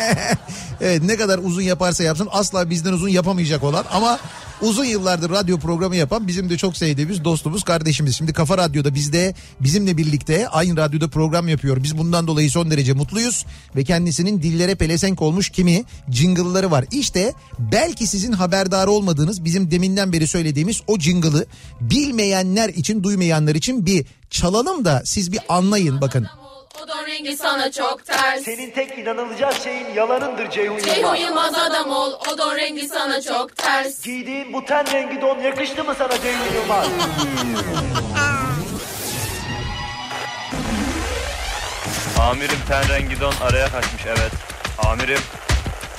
evet, ne kadar uzun yaparsa yapsın asla bizden uzun yapamayacak olan ama uzun yıllardır radyo programı yapan bizim de çok sevdiğimiz dostumuz kardeşimiz. Şimdi Kafa Radyo'da bizde bizimle birlikte aynı radyoda program yapıyor. Biz bundan dolayı son derece mutluyuz ve kendisinin dillere pelesenk olmuş kimi jingle'ları var. İşte belki sizin haberdar olmadığınız bizim deminden beri söylediğimiz o jingle'ı bilmeyenler için duymayanlar için bir çalalım da siz bir anlayın bakın. Odon rengi sana çok ters. Senin tek inanılacak şeyin yalanındır Ceyhun Ceyhun Yılmaz. Yılmaz adam ol. Odon rengi sana çok ters. Giydiğin bu ten rengi don yakıştı mı sana Ceyhun Yılmaz? Amirim ten rengi don araya kaçmış evet. Amirim.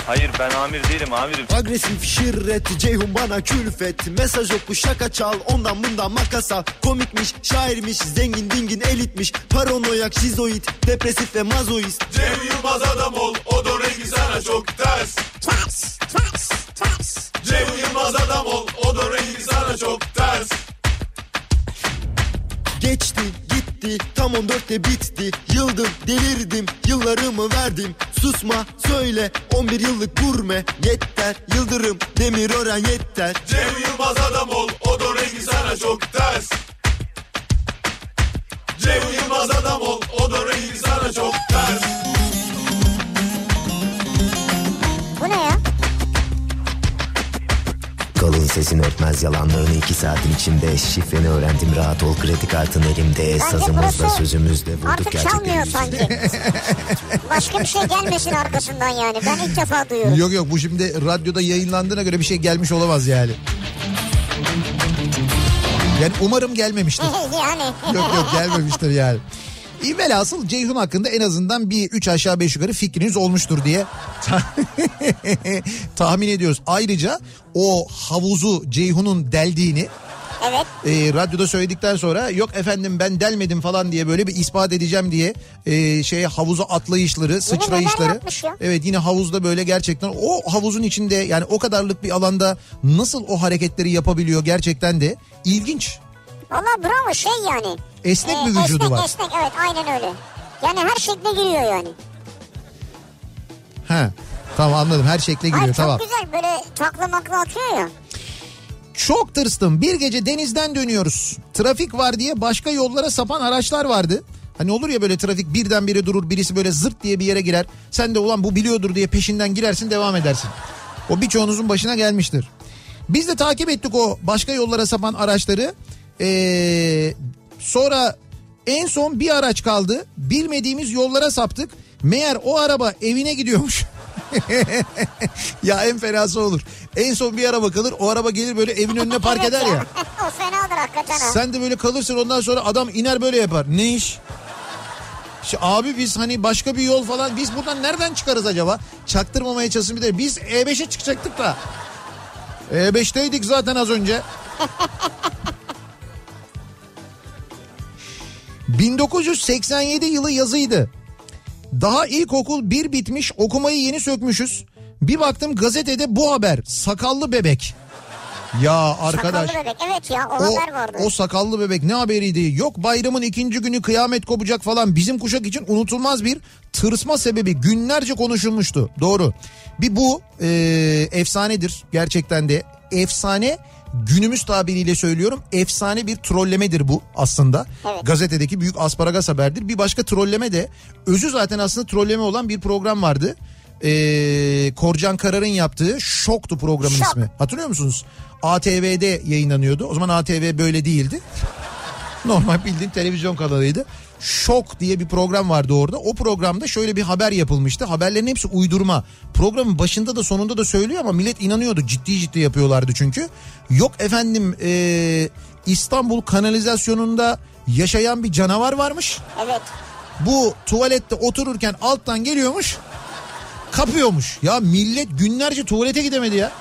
Hayır ben amir değilim amirim. Agresif şirret Ceyhun bana külfet Mesaj oku şaka çal ondan bundan makas al Komikmiş şairmiş zengin dingin elitmiş Paranoyak şizoid depresif ve mazoist Cem Yılmaz adam ol, o da rengi sana çok ters. Ters, ters, ters. Cem Yılmaz adam ol, o da rengi sana çok ters. Geçti gitti tam 14'te bitti Yıldım delirdim yıllarımı verdim Susma söyle 11 yıllık gurme Yeter yıldırım demir ören yeter Cem Yılmaz adam ol, o da rengi sana çok ters. Cem Yılmaz adam ol, o da rengi sana çok ters. Kalın sesin örtmez yalanlarını iki saatin içinde Şifreni öğrendim rahat ol kredi kartın elimde Sazımızda burası sözümüzde vurduk Artık gerçekten çalmıyor sanki. Başka bir şey gelmesin arkasından yani. Ben ilk defa duyuyorum. Yok yok bu şimdi radyoda yayınlandığına göre bir şey gelmiş olamaz yani. Yani umarım gelmemiştir. yani. yok yok gelmemiştir yani. Velhasıl Ceyhun hakkında en azından bir üç aşağı beş yukarı fikriniz olmuştur diye tahmin ediyoruz. Ayrıca o havuzu Ceyhun'un deldiğini Evet. e, radyoda söyledikten sonra yok efendim ben delmedim falan diye böyle bir ispat edeceğim diye e, şey havuza atlayışları, sıçrayışları. yapmış ya? Evet yine havuzda böyle gerçekten o havuzun içinde yani o kadarlık bir alanda nasıl o hareketleri yapabiliyor gerçekten de ilginç. Valla bravo şey yani. Esnek Ee, bir vücudu esnek, var. Esnek evet aynen öyle. Yani her şekle giriyor yani. He. Tamam anladım her şekle giriyor Hayır, tamam. Çok güzel böyle takla makla atıyor ya. Çok tırstım. Bir gece denizden dönüyoruz. Trafik var diye başka yollara sapan araçlar vardı. Hani olur ya böyle trafik birdenbire durur birisi böyle zırt diye bir yere girer. Sen de ulan bu biliyordur diye peşinden girersin devam edersin. O birçoğunuzun başına gelmiştir. Biz de takip ettik o başka yollara sapan araçları. Ee, sonra en son bir araç kaldı. Bilmediğimiz yollara saptık. Meğer o araba evine gidiyormuş. ya en fenası olur. En son bir araba kalır o araba gelir böyle evin önüne park Evet eder ya. o fenadır hakikaten ha. Sen de böyle kalırsın ondan sonra adam iner böyle yapar. Ne iş? İşte abi biz hani başka bir yol falan biz buradan nereden çıkarız acaba? Çaktırmamaya çalışsın bir de biz E5'e çıkacaktık da. E5'teydik zaten az önce. 1987 yılı yazıydı. Daha ilkokul bir bitmiş okumayı yeni sökmüşüz. Bir baktım gazetede bu haber sakallı bebek. Ya arkadaş. Sakallı bebek evet ya o, O, haber vardı. o sakallı bebek ne haberiydi? Yok bayramın ikinci günü kıyamet kopacak falan. Bizim kuşak için unutulmaz bir tırsma sebebi günlerce konuşulmuştu. Doğru. Bir bu e, efsanedir gerçekten de. Efsane günümüz tabiriyle söylüyorum efsane bir trollemedir bu aslında. Evet. Gazetedeki büyük asparagas haberdir. Bir başka trolleme de özü zaten aslında trolleme olan bir program vardı. Ee, Korcan Karar'ın yaptığı Şok'tu programın Şok. ismi. Hatırlıyor musunuz? ATV'de yayınlanıyordu. O zaman ATV böyle değildi. Normal bildiğin televizyon kanalıydı. Şok diye bir program vardı orada. O programda şöyle bir haber yapılmıştı. Haberlerin hepsi uydurma. Programın başında da sonunda da söylüyor ama millet inanıyordu. Ciddi ciddi yapıyorlardı çünkü. Yok efendim ee, İstanbul kanalizasyonunda yaşayan bir canavar varmış. Evet. Bu tuvalette otururken alttan geliyormuş. Kapıyormuş. Ya millet günlerce tuvalete gidemedi ya.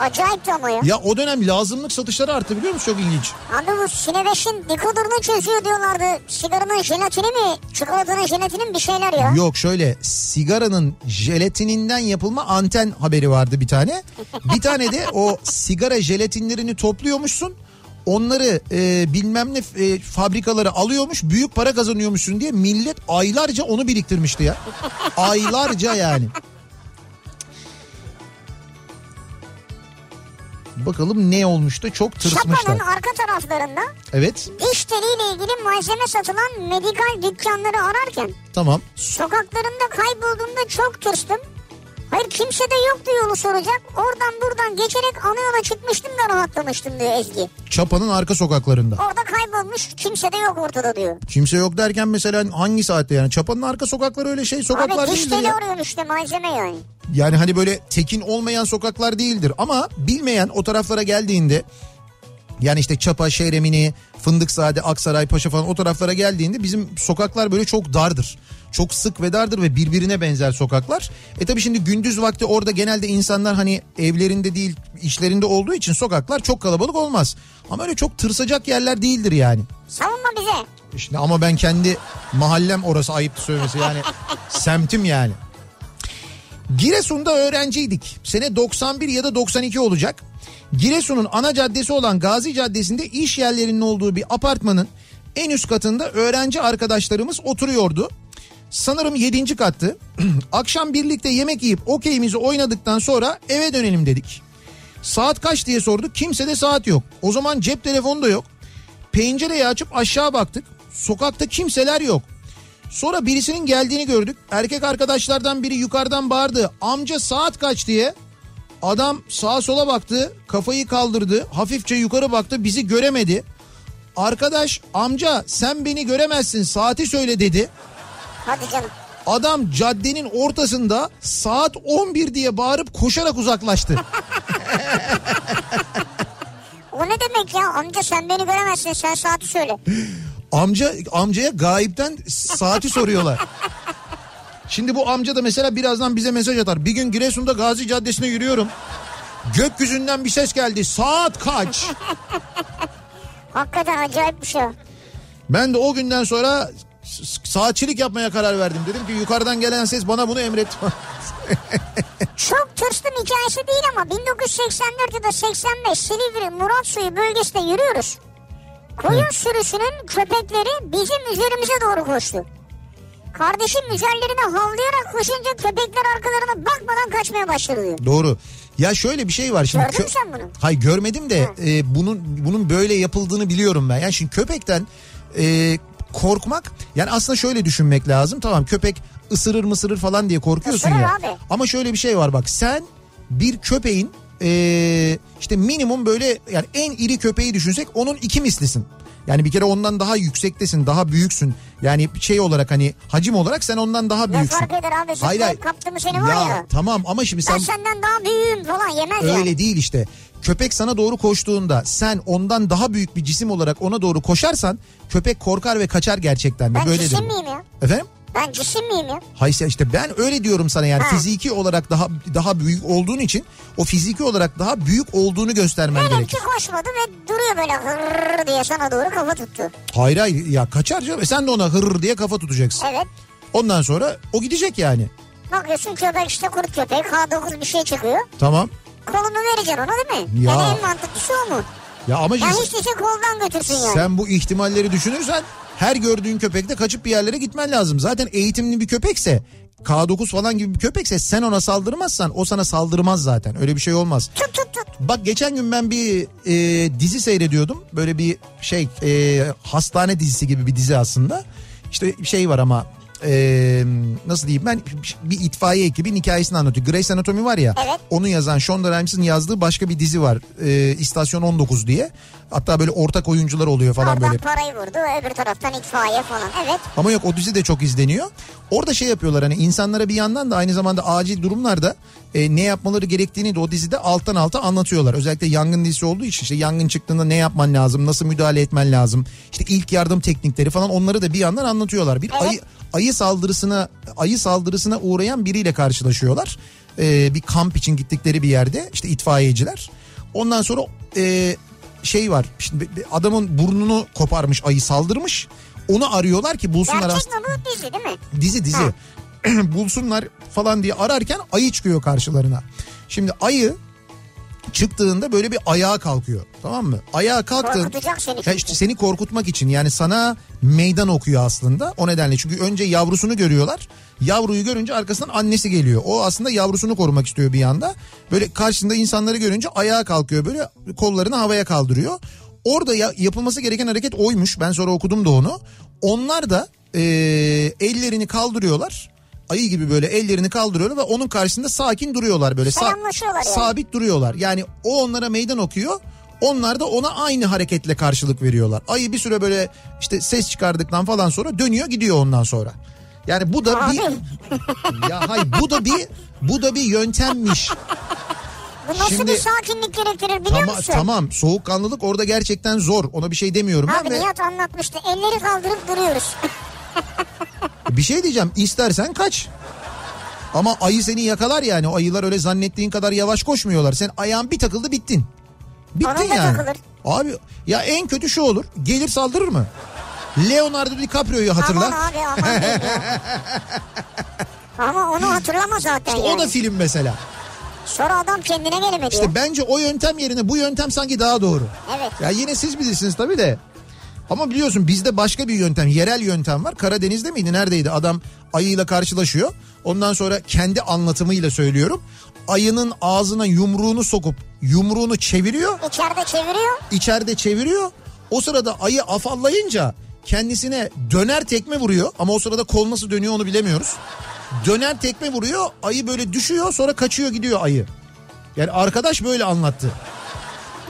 Acayipti ama ya. Ya o dönem lazımlık satışları arttı biliyor musun? Çok ilginç. Abi bu Sinebeş'in dekodurunu çözüyor diyorlardı. Sigaranın jelatini mi? Çikolatanın jelatini mi bir şeyler ya. Yok şöyle sigaranın jelatininden yapılma anten haberi vardı bir tane. Bir tane de o sigara jelatinlerini topluyormuşsun. Onları e, bilmem ne e, fabrikaları alıyormuş büyük para kazanıyormuşsun diye millet aylarca onu biriktirmişti ya. Aylarca yani. Bakalım ne olmuştu çok tırsmışlar. Şapanın arka taraflarında Evet diş teliyle ilgili malzeme satılan medikal dükkanları ararken tamam. sokaklarında kaybolduğumda çok tırstım. Hayır kimse de yoktu yolu soracak. Oradan buradan geçerek ana yola çıkmıştım da rahatlamıştım diyor Ezgi. Çapa'nın arka sokaklarında. Orada kaybolmuş kimse de yok ortada diyor. Kimse yok derken mesela hangi saatte yani Çapa'nın arka sokakları öyle şey sokaklar Abi diş değildir teli ya. arıyorsun işte malzeme yani. Yani hani böyle tekin olmayan sokaklar değildir ama bilmeyen o taraflara geldiğinde yani işte Çapa, Şehremini, Fındıkzade, Aksaray, Paşa falan o taraflara geldiğinde bizim sokaklar böyle çok dardır. Çok sık ve dardır ve birbirine benzer sokaklar. E tabi şimdi gündüz vakti orada genelde insanlar hani evlerinde değil işlerinde olduğu için sokaklar çok kalabalık olmaz. Ama öyle çok tırsacak yerler değildir yani. Savunma bize. İşte ama ben kendi mahallem orası ayıptı söylemesi yani semtim yani. Giresun'da öğrenciydik. Sene 91 ya da 92 olacak. Giresun'un ana caddesi olan Gazi Caddesi'nde iş yerlerinin olduğu bir apartmanın en üst katında öğrenci arkadaşlarımız oturuyordu. Sanırım 7. kattı. Akşam birlikte yemek yiyip okeyimizi oynadıktan sonra eve dönelim dedik. Saat kaç diye sorduk. Kimse de saat yok. O zaman cep telefonu da yok. Pencereyi açıp aşağı baktık. Sokakta kimseler yok. Sonra birisinin geldiğini gördük. Erkek arkadaşlardan biri yukarıdan bağırdı. Amca saat kaç diye. Adam sağa sola baktı. Kafayı kaldırdı. Hafifçe yukarı baktı. Bizi göremedi. Arkadaş amca sen beni göremezsin saati söyle dedi. Hadi canım. Adam caddenin ortasında saat 11 diye bağırıp koşarak uzaklaştı. O ne demek ya amca sen beni göremezsin sen saati söyle. Amca amcaya gayipten saati soruyorlar. Şimdi bu amca da mesela birazdan bize mesaj atar. Bir gün Giresun'da Gazi Caddesi'ne yürüyorum. Gökyüzünden bir ses geldi. Saat kaç? Hakikaten acayip bir şey. Ben de o günden sonra saatçilik yapmaya karar verdim. Dedim ki yukarıdan gelen ses bana bunu emret. Çok tırstım hikayesi değil ama 1984 ya da 85 Silivri Muratsuyu bölgesinde yürüyoruz. Koyun sürüsünün köpekleri bizim üzerimize doğru koştu. Kardeşim üzerlerine havlayarak koşunca köpekler arkalarına bakmadan kaçmaya başladı. Doğru. Ya şöyle bir şey var şimdi. Gördün mü sen bunu? Hayır görmedim de e, bunun bunun böyle yapıldığını biliyorum ben. Yani şimdi köpekten e, korkmak yani aslında şöyle düşünmek lazım. Tamam köpek ısırır mısırır falan diye korkuyorsun Isırır ya. abi. Ama şöyle bir şey var bak sen bir köpeğin e, işte minimum böyle yani en iri köpeği düşünsek onun iki mislisin. Yani bir kere ondan daha yüksektesin, daha büyüksün. Yani şey olarak hani hacim olarak sen ondan daha Ne büyüksün. fark eder abi Hayır, hayır. kaptı mı seni var ya. Tamam ama şimdi sen Ben senden daha büyüğüm falan yemez Öyle yani. değil işte. Köpek sana doğru koştuğunda sen ondan daha büyük bir cisim olarak ona doğru koşarsan köpek korkar ve kaçar gerçekten de. Ben Böyledir. cisim miyim ya? Efendim? Ben cisim miyim ya? Hayır işte ben öyle diyorum sana yani Ha. fiziki olarak daha daha büyük olduğun için o fiziki olarak daha büyük olduğunu göstermen Benimki gerekir. koşmadı ve duruyor böyle hırrrr diye sana doğru kafa tuttu. Hayır hayır ya kaçar canım. E Sen de ona hırr diye kafa tutacaksın. Evet. Ondan sonra o gidecek yani. Bakıyorsun köpek işte kurt köpek K9 bir şey çıkıyor. Tamam. Kolunu vereceksin ona değil mi? Ya. Yani en mantıklısı o mu? Ya ama Ya hiç değilse koldan götürsün yani. sen bu ihtimalleri düşünürsen her gördüğün köpekte kaçıp bir yerlere gitmen lazım. Zaten eğitimli bir köpekse K9 falan gibi bir köpekse sen ona saldırmazsan o sana saldırmaz zaten. Öyle bir şey olmaz. Tut tut tut. Bak geçen gün ben bir e, dizi seyrediyordum. Böyle bir şey e, hastane dizisi gibi bir dizi aslında. İşte şey var ama e, nasıl diyeyim ben bir itfaiye ekibin hikayesini anlatıyor. Grey's Anatomy var ya Evet. onu yazan Shonda Rhimes'in yazdığı başka bir dizi var. E, İstasyon 19 diye. Hatta böyle ortak oyuncular oluyor falan Oradan böyle. parayı vurdu öbür taraftan itfaiye falan. Evet. Ama yok o dizi de çok izleniyor. Orada şey yapıyorlar hani insanlara bir yandan da aynı zamanda acil durumlarda e, ne yapmaları gerektiğini de o dizide alttan alta anlatıyorlar. Özellikle yangın dizisi olduğu için işte yangın çıktığında ne yapman lazım, nasıl müdahale etmen lazım. İşte ilk yardım teknikleri falan onları da bir yandan anlatıyorlar. Bir Evet. ayı ayı saldırısına ayı saldırısına uğrayan biriyle karşılaşıyorlar. Ee, bir kamp için gittikleri bir yerde işte itfaiyeciler. Ondan sonra e, şey var. Şimdi adamın burnunu koparmış ayı saldırmış. Onu arıyorlar ki bulsunlar. Gerçek mi bu dizi değil mi? Dizi dizi. Bulsunlar falan diye ararken ayı çıkıyor karşılarına. Şimdi ayı çıktığında böyle bir ayağa kalkıyor. Tamam mı? Ayağa kalktığın Korkutacak seni Ya işte seni korkutmak için yani sana meydan okuyor aslında. O nedenle çünkü önce yavrusunu görüyorlar. Yavruyu görünce arkasından annesi geliyor. O aslında yavrusunu korumak istiyor bir yanda. Böyle karşısında insanları görünce ayağa kalkıyor böyle kollarını havaya kaldırıyor. Orada ya- yapılması gereken hareket oymuş. Ben sonra okudum da onu. Onlar da eee, ellerini kaldırıyorlar. Ayı gibi böyle ellerini kaldırıyorlar ve onun karşısında sakin duruyorlar böyle. Sa- yani. sabit duruyorlar. Yani o onlara meydan okuyor. Onlar da ona aynı hareketle karşılık veriyorlar. Ayı bir süre böyle işte ses çıkardıktan falan sonra dönüyor gidiyor ondan sonra. Yani bu da bir ya hay bu da bir bu da bir yöntemmiş. Bu nasıl Şimdi- bir sakinlik gerektirir biliyor Tamam musun? tamam soğukkanlılık orada gerçekten zor. Ona bir şey demiyorum Abi ben ve Nihat anlatmıştı. Elleri kaldırıp duruyoruz. bir şey diyeceğim. İstersen kaç. Ama ayı seni yakalar yani. O ayılar öyle zannettiğin kadar yavaş koşmuyorlar. Sen ayağın bir takıldı bittin. Bittin Onun da yani. takılır. Abi ya en kötü şu olur. Gelir saldırır mı? Leonardo DiCaprio'yu hatırla. Aman abi aman. Ama onu hatırlama zaten İşte yani. o da film mesela. Sonra adam kendine gelemedi. İşte bence o yöntem yerine bu yöntem sanki daha doğru. Evet. Ya yine siz bilirsiniz tabii de. Ama biliyorsun bizde başka bir yöntem, yerel yöntem var. Karadeniz'de miydi, neredeydi? Adam ayıyla karşılaşıyor. Ondan sonra kendi anlatımıyla söylüyorum. Ayının ağzına yumruğunu sokup yumruğunu çeviriyor. İçeride çeviriyor. içeride çeviriyor. O sırada ayı afallayınca kendisine döner tekme vuruyor. Ama o sırada kol nasıl dönüyor onu bilemiyoruz. Döner tekme vuruyor. Ayı böyle düşüyor sonra kaçıyor gidiyor ayı. Yani arkadaş böyle anlattı.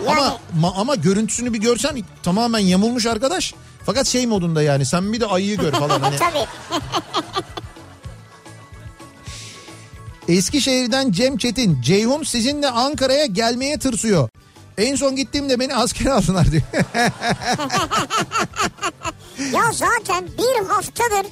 Yani Ama ma- ama görüntüsünü bir görsen tamamen yamulmuş arkadaş. Fakat şey modunda yani sen bir de ayıyı gör falan. Hani tabii. Eskişehir'den Cem Çetin. Ceyhun sizinle Ankara'ya gelmeye tırsıyor. En son gittiğimde beni askere aldılar diyor. Ya zaten bir haftadır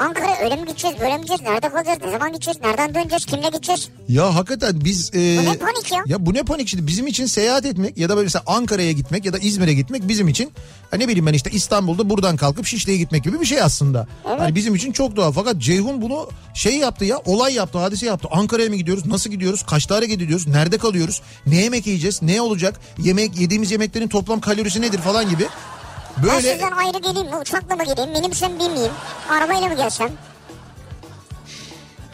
Ankara öyle mi gideceğiz böyle mi gideceğiz nerede kalacağız ne zaman gideceğiz nereden döneceğiz kimle gideceğiz ya hakikaten biz... e, Bu ne panik ya? Ya bu ne panik şimdi bizim için seyahat etmek ya da böyle mesela Ankara'ya gitmek ya da İzmir'e gitmek bizim için ha ne bileyim ben işte İstanbul'da buradan kalkıp Şişli'ye gitmek gibi bir şey aslında. Hani bizim için çok doğal fakat Ceyhun bunu şey yaptı ya olay yaptı hadise yaptı. Ankara'ya mı gidiyoruz nasıl gidiyoruz kaçta hareket gidiyoruz nerede kalıyoruz ne yemek yiyeceğiz ne olacak yemek yediğimiz yemeklerin toplam kalorisi nedir falan gibi. Ben Böyle sizden ayrı geleyim mi uçakla mı geleyim minibüse mi binmeyeyim arabayla mı gelsem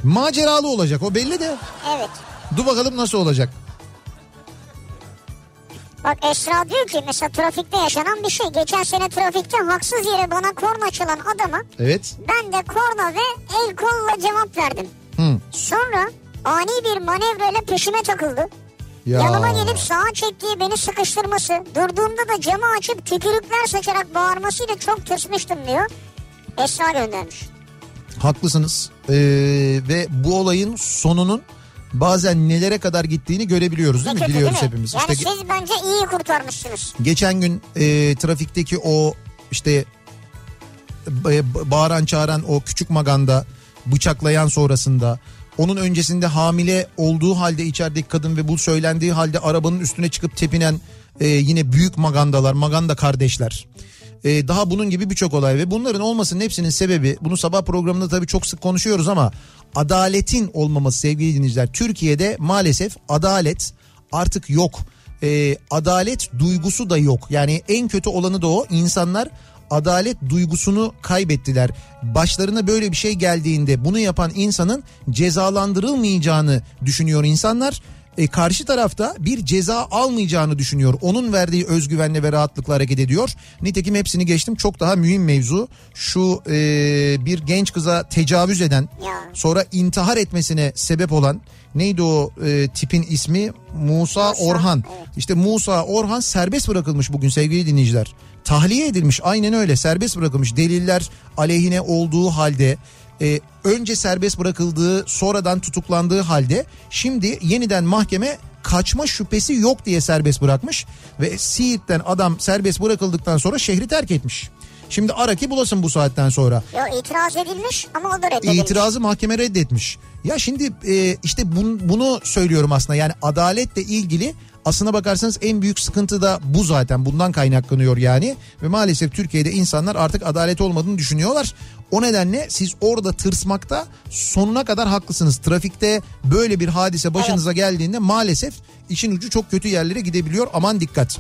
maceralı olacak o belli de. evet Dur bakalım nasıl olacak. Bak Esra diyor ki mesela trafikte yaşanan bir şey. Geçen sene trafikte haksız yere bana korna çalan adama Evet. ben de korna ve el kolla cevap verdim. Hı. Sonra ani bir manevrayla peşime takıldı. Ya. Yanıma gelip sağa çektiği beni sıkıştırması, durduğumda da camı açıp tükürükler saçarak bağırmasıyla çok tırsmıştım diyor. Esra göndermiş. Haklısınız. Ee, ve bu olayın sonunun bazen nelere kadar gittiğini görebiliyoruz değil mi? kötü Biliyoruz değil mi? hepimiz. Yani İşte siz bence iyi kurtarmışsınız. geçen gün e, trafikteki o işte ba- bağıran çağıran o küçük maganda bıçaklayan sonrasında onun öncesinde hamile olduğu halde içerideki kadın ve bu söylendiği halde arabanın üstüne çıkıp tepinen e, yine büyük magandalar, maganda kardeşler. E, daha bunun gibi birçok olay ve bunların olmasının hepsinin sebebi bunu sabah programında tabii çok sık konuşuyoruz ama adaletin olmaması sevgili dinleyiciler. Türkiye'de maalesef adalet artık yok. E, adalet duygusu da yok. Yani en kötü olanı da o. İnsanlar adalet duygusunu kaybettiler. Başlarına böyle bir şey geldiğinde bunu yapan insanın cezalandırılmayacağını düşünüyor insanlar. E, karşı tarafta bir ceza almayacağını düşünüyor. Onun verdiği özgüvenle ve rahatlıkla hareket ediyor. Nitekim hepsini geçtim. Çok daha mühim mevzu. Şu e, bir genç kıza tecavüz eden sonra intihar etmesine sebep olan neydi o e, tipin ismi Musa, Musa, Orhan. evet. İşte Musa Orhan serbest bırakılmış bugün sevgili dinleyiciler. Tahliye edilmiş aynen öyle serbest bırakılmış deliller aleyhine olduğu halde e, önce serbest bırakıldığı sonradan tutuklandığı halde şimdi yeniden mahkeme kaçma şüphesi yok diye serbest bırakmış ve Siirt'ten adam serbest bırakıldıktan sonra şehri terk etmiş. Şimdi ara ki bulasın bu saatten sonra. Yo itiraz edilmiş ama o da reddedilmiş. İtirazı mahkeme reddetmiş. Ya şimdi e, işte bun- bunu söylüyorum aslında yani adaletle ilgili aslına bakarsanız en büyük sıkıntı da bu zaten bundan kaynaklanıyor yani. Ve maalesef Türkiye'de insanlar artık adalet olmadığını düşünüyorlar. O nedenle siz orada tırsmakta sonuna kadar haklısınız. Trafikte böyle bir hadise başınıza geldiğinde maalesef işin ucu çok kötü yerlere gidebiliyor. Aman dikkat.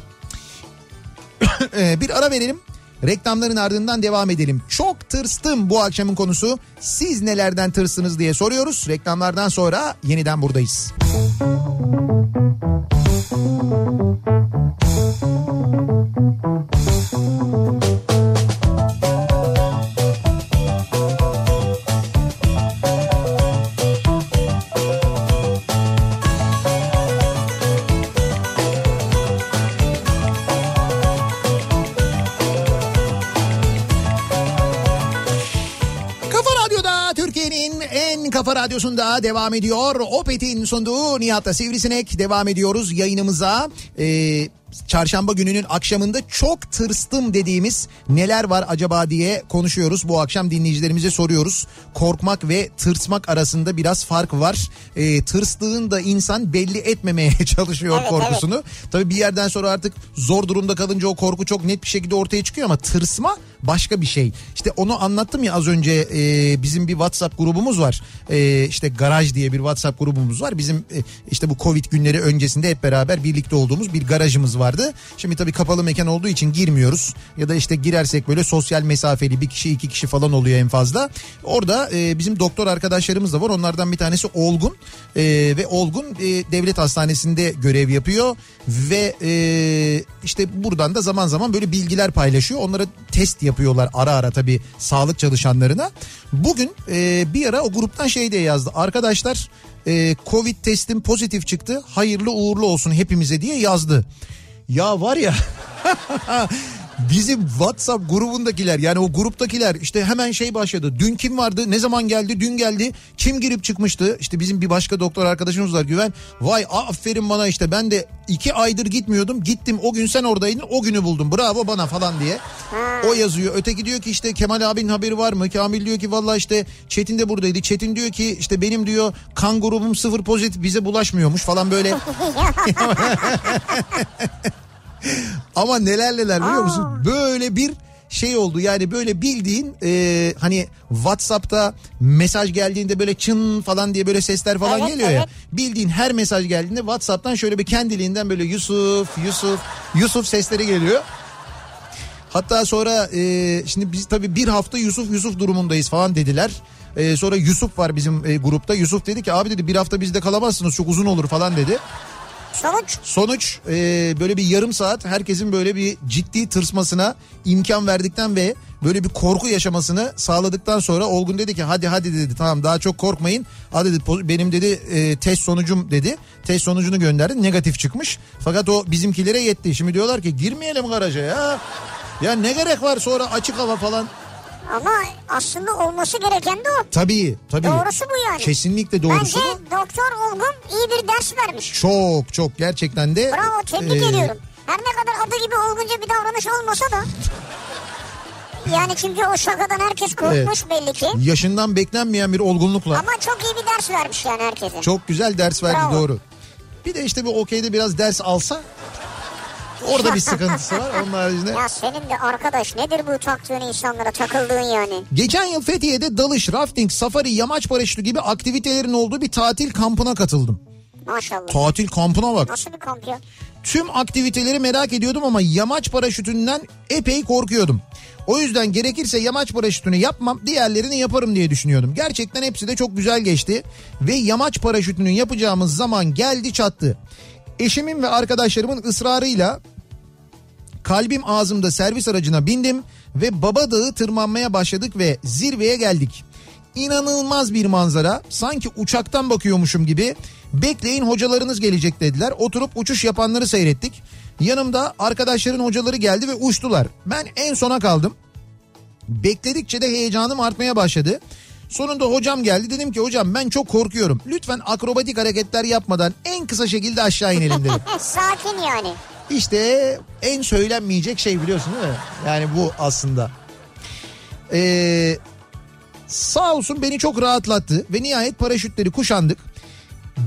Ee, bir ara verelim. Reklamların ardından devam edelim. Çok tırstım bu akşamın konusu. Siz nelerden tırsınız diye soruyoruz. Reklamlardan sonra yeniden buradayız. Kafa radyosunda devam ediyor. Opet'in sunduğu Nihat'ta Sivrisinek devam ediyoruz yayınımıza. Ee, çarşamba gününün akşamında çok tırstım dediğimiz neler var acaba diye konuşuyoruz. Bu akşam dinleyicilerimize soruyoruz. Korkmak ve tırsmak arasında biraz fark var. Ee, tırstığın da insan belli etmemeye çalışıyor Evet, korkusunu. Tabii bir yerden sonra artık zor durumda kalınca o korku çok net bir şekilde ortaya çıkıyor ama tırsma başka bir şey. İşte onu anlattım ya az önce e, bizim bir WhatsApp grubumuz var. E, işte garaj diye bir WhatsApp grubumuz var. Bizim e, işte bu Covid günleri öncesinde hep beraber birlikte olduğumuz bir garajımız vardı. Şimdi tabii kapalı mekan olduğu için girmiyoruz. Ya da işte girersek böyle sosyal mesafeli bir kişi iki kişi falan oluyor en fazla. Orada e, bizim doktor arkadaşlarımız da var. Onlardan bir tanesi Olgun. E, ve Olgun e, devlet hastanesinde görev yapıyor. Ve e, işte buradan da zaman zaman böyle bilgiler paylaşıyor. Onlara test yapıyorlar ara ara tabii sağlık çalışanlarına. Bugün e, bir ara o gruptan şey diye yazdı. Arkadaşlar e, Covid testim pozitif çıktı. Hayırlı uğurlu olsun hepimize diye yazdı. Ya var ya bizim WhatsApp grubundakiler yani o gruptakiler işte hemen şey başladı. Dün kim vardı? Ne zaman geldi? Dün geldi. Kim girip çıkmıştı? İşte bizim bir başka doktor arkadaşımız var Güven. Vay aferin bana işte ben de iki aydır gitmiyordum. Gittim o gün sen oradaydın o günü buldum. Bravo bana falan diye. O yazıyor. Öteki diyor ki işte Kemal abinin haberi var mı? Kamil diyor ki valla işte Çetin de buradaydı. Çetin diyor ki işte benim diyor kan grubum sıfır pozitif bize bulaşmıyormuş falan böyle. Ama neler neler biliyor musun? Böyle bir şey oldu yani böyle bildiğin e, hani Whatsapp'ta mesaj geldiğinde böyle çın falan diye böyle sesler falan Evet, geliyor ya. evet. Bildiğin her mesaj geldiğinde Whatsapp'tan şöyle bir kendiliğinden böyle Yusuf Yusuf Yusuf sesleri geliyor. Hatta sonra e, şimdi biz tabii bir hafta Yusuf Yusuf durumundayız falan dediler. E, sonra Yusuf var bizim e, grupta. Yusuf dedi ki abi dedi bir hafta bizde kalamazsınız çok uzun olur falan dedi. Sonuç Sonuç e, böyle bir yarım saat herkesin böyle bir ciddi tırsmasına imkan verdikten ve böyle bir korku yaşamasını sağladıktan sonra Olgun dedi ki hadi hadi dedi tamam daha çok korkmayın. Hadi dedi benim dedi e, test sonucum dedi. Test sonucunu gönderdi negatif çıkmış. Fakat o bizimkilere yetti. Şimdi diyorlar ki girmeyelim garaja ya. Ya ne gerek var sonra açık hava falan. Ama aslında olması gereken de o. Tabii tabii. Doğrusu bu yani. Kesinlikle doğrusu Bence bu. doktor Olgun iyi bir ders vermiş. Çok çok gerçekten de. Bravo tebrik e, ediyorum. Her ne kadar adı gibi olgunca bir davranış olmasa da. Yani çünkü o şakadan herkes korkmuş belli ki. Yaşından beklenmeyen bir olgunlukla. Ama çok iyi bir ders vermiş yani herkese. Çok güzel ders verdi Bravo. doğru. Bir de işte bu okeyde biraz ders alsa orada bir sıkıntısı var. Onun haricinde. Ya senin de arkadaş nedir bu taktığın insanlara takıldığın yani? Geçen yıl Fethiye'de dalış, rafting, safari, yamaç paraşütü gibi aktivitelerin olduğu bir tatil kampına katıldım. Maşallah. Tatil kampına bak. Nasıl bir kamp ya? Tüm aktiviteleri merak ediyordum ama yamaç paraşütünden epey korkuyordum. O yüzden gerekirse yamaç paraşütünü yapmam diğerlerini yaparım diye düşünüyordum. Gerçekten hepsi de çok güzel geçti. Ve yamaç paraşütünü yapacağımız zaman geldi çattı. Eşimin ve arkadaşlarımın ısrarıyla kalbim ağzımda servis aracına bindim ve Baba Dağı tırmanmaya başladık ve zirveye geldik. İnanılmaz bir manzara. Sanki uçaktan bakıyormuşum gibi. Bekleyin hocalarınız gelecek dediler. Oturup uçuş yapanları seyrettik. Yanımda arkadaşların hocaları geldi ve uçtular. Ben en sona kaldım. Bekledikçe de heyecanım artmaya başladı. Sonunda hocam geldi. Dedim ki hocam ben çok korkuyorum. Lütfen akrobatik hareketler yapmadan en kısa şekilde aşağı inelim dedim. Sakin yani. İşte en söylenmeyecek şey biliyorsun değil mi? Yani bu aslında. Ee, sağ olsun beni çok rahatlattı ve nihayet paraşütleri kuşandık.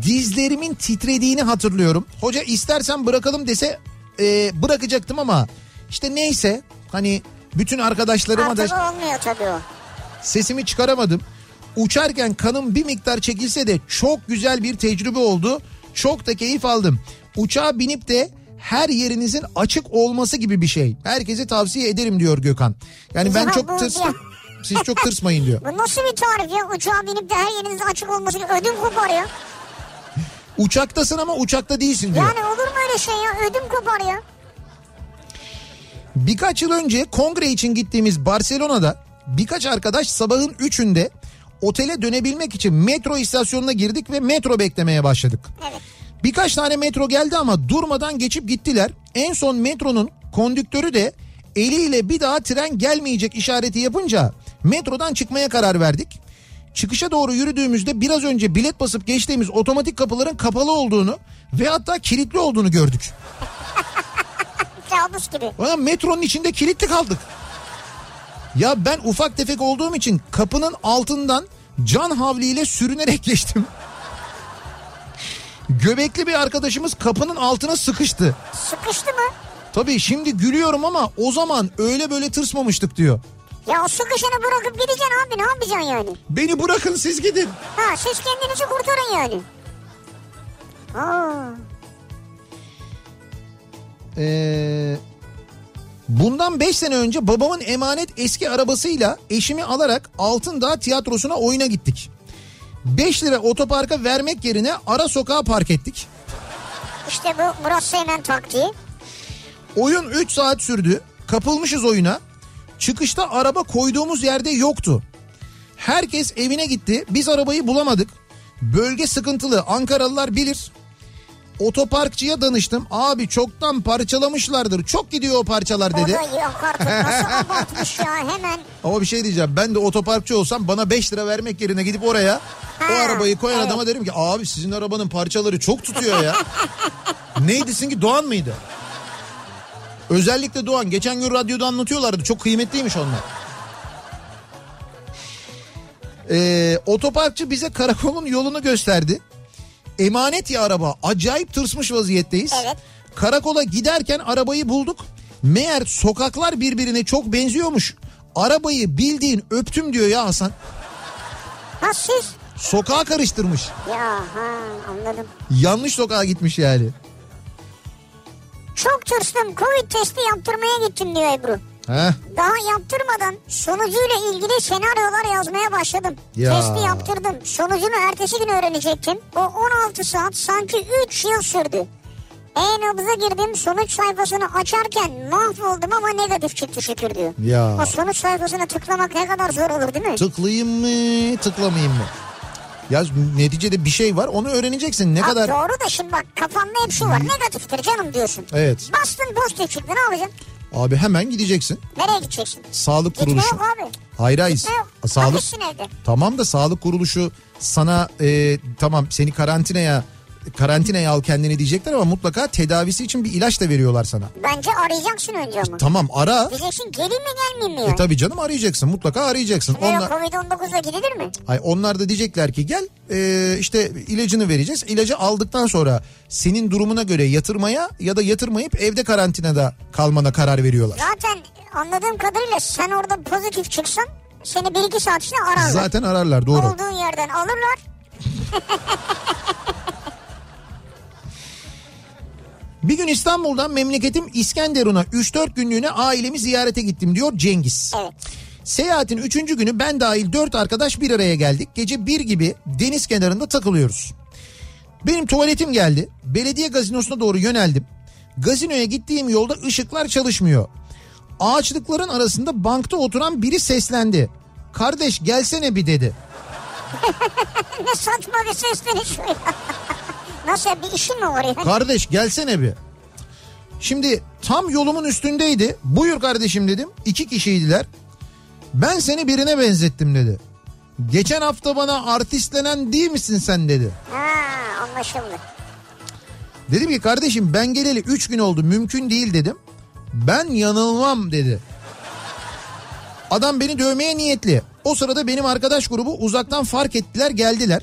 Dizlerimin titrediğini hatırlıyorum. Hoca istersen bırakalım dese e, bırakacaktım ama işte neyse hani bütün arkadaşlarıma da Artık olmuyor tabii o. sesimi çıkaramadım. Uçarken kanım bir miktar çekilse de çok güzel bir tecrübe oldu. Çok da keyif aldım. Uçağa binip de her yerinizin açık olması gibi bir şey. Herkese tavsiye ederim diyor Gökhan. Yani ben çok tırsım. Siz çok tırsmayın diyor. Bu nasıl bir tarif ya? Uçağa binip de her yeriniz açık olması ödüm kopar ya. Uçaktasın ama uçakta değilsin diyor. Yani olur mu öyle şey ya? Ödüm kopar ya. Birkaç yıl önce kongre için gittiğimiz Barcelona'da birkaç arkadaş sabahın 3'ünde otele dönebilmek için metro istasyonuna girdik ve metro beklemeye başladık. Evet. Birkaç tane metro geldi ama durmadan geçip gittiler. En son metronun kondüktörü de eliyle bir daha tren gelmeyecek işareti yapınca metrodan çıkmaya karar verdik. Çıkışa doğru yürüdüğümüzde biraz önce bilet basıp geçtiğimiz otomatik kapıların kapalı olduğunu ve hatta kilitli olduğunu gördük. Kabus gibi. Ulan metronun içinde kilitli kaldık. Ya ben ufak tefek olduğum için kapının altından can havliyle sürünerek geçtim. Göbekli bir arkadaşımız kapının altına sıkıştı. Sıkıştı mı? Tabii şimdi gülüyorum ama o zaman öyle böyle tırsmamıştık diyor. Ya o sıkışanı bırakıp gideceksin abi ne yapacaksın yani? Beni bırakın siz gidin. Ha siz kendinizi kurtarın yani. Aa, Ee, bundan 5 sene önce babamın emanet eski arabasıyla eşimi alarak Altındağ tiyatrosuna oyuna gittik. 5 lira otoparka vermek yerine ara sokağa park ettik. işte bu Murat Seymen taktiği. Oyun 3 saat sürdü. Kapılmışız oyuna. Çıkışta araba koyduğumuz yerde yoktu. Herkes evine gitti. Biz arabayı bulamadık. Bölge sıkıntılı. Ankaralılar bilir. Otoparkçıya danıştım. Abi çoktan parçalamışlardır. Çok gidiyor o parçalar O dedi. da yok artık nasıl abartmış ya hemen. Ama bir şey diyeceğim. Ben de otoparkçı olsam bana 5 lira vermek yerine gidip oraya o Ha, arabayı koyan evet. adama derim ki abi sizin arabanın parçaları çok tutuyor ya. Neydi sizinki Doğan mıydı? Özellikle Doğan. Geçen gün radyoda anlatıyorlardı. Çok kıymetliymiş onlar. Ee, otoparkçı bize karakolun yolunu gösterdi. Emanet ya araba. Acayip tırsmış vaziyetteyiz. Evet. Karakola giderken arabayı bulduk. Meğer sokaklar birbirine çok benziyormuş. Arabayı bildiğin öptüm diyor ya Hasan. Ha siz? Sokağa karıştırmış. Ya ha anladım. Yanlış sokağa gitmiş yani. Çok tırstım Covid testi yaptırmaya gittim diyor Ebru. Daha yaptırmadan sonucuyla ilgili senaryolar yazmaya başladım. Ya. Testi yaptırdım. Sonucunu ertesi gün öğrenecektim. O 16 saat sanki 3 yıl sürdü. E-nabıza girdim sonuç sayfasını açarken mahvoldum ama negatif çıktı şükür diyor. Ya. O sonuç sayfasına tıklamak ne kadar zor olur değil mi? Tıklayayım mı tıklamayayım mı? Ya neticede bir şey var onu öğreneceksin. Ne Ha, kadar... Doğru da şimdi bak kafanda hep şu var negatiftir canım diyorsun. Evet. Bastın pozitif çıktı ne yapacaksın? Abi hemen gideceksin. Nereye gideceksin? Sağlık Gitme kuruluşu. yok abi. Hayır hayır. Sağlık. Tamam da sağlık kuruluşu sana e, tamam seni karantinaya karantinaya al kendini diyecekler ama mutlaka tedavisi için bir ilaç da veriyorlar sana. Bence arayacaksın önce ama. Tamam ara. Diyeceksin geleyim mi gelmeyeyim mi? E yani? tabii canım arayacaksın mutlaka arayacaksın. Böyle Onlar, Covid-19'da gidilir mi? Ay onlar da diyecekler ki gel e, işte ilacını vereceğiz. İlacı aldıktan sonra senin durumuna göre yatırmaya ya da yatırmayıp evde karantinada kalmana karar veriyorlar. Zaten anladığım kadarıyla sen orada pozitif çıksan seni bir iki saat içinde ararlar. Zaten ararlar doğru. Olduğun yerden alırlar. Bir gün İstanbul'dan memleketim İskenderun'a 3-4 günlüğüne ailemi ziyarete gittim diyor Cengiz. Evet. Seyahatin 3. günü ben dahil 4 arkadaş bir araya geldik. Gece 1 gibi deniz kenarında takılıyoruz. Benim tuvaletim geldi. Belediye gazinosuna doğru yöneldim. Gazinoya gittiğim yolda ışıklar çalışmıyor. Ağaçlıkların arasında bankta oturan biri seslendi. Kardeş gelsene bir dedi. ne saçma bir sesleniş bu ya. Nasıl bir işin mi var ya? Kardeş gelsene bir. Şimdi tam yolumun üstündeydi. Buyur kardeşim dedim. İki kişiydiler. Ben seni birine benzettim dedi. Geçen hafta bana artistlenen değil misin sen dedi. Ha anlaşıldı. Dedim ki kardeşim ben geleli 3 gün oldu mümkün değil dedim. Ben yanılmam dedi. Adam beni dövmeye niyetli. O sırada benim arkadaş grubu uzaktan fark ettiler geldiler.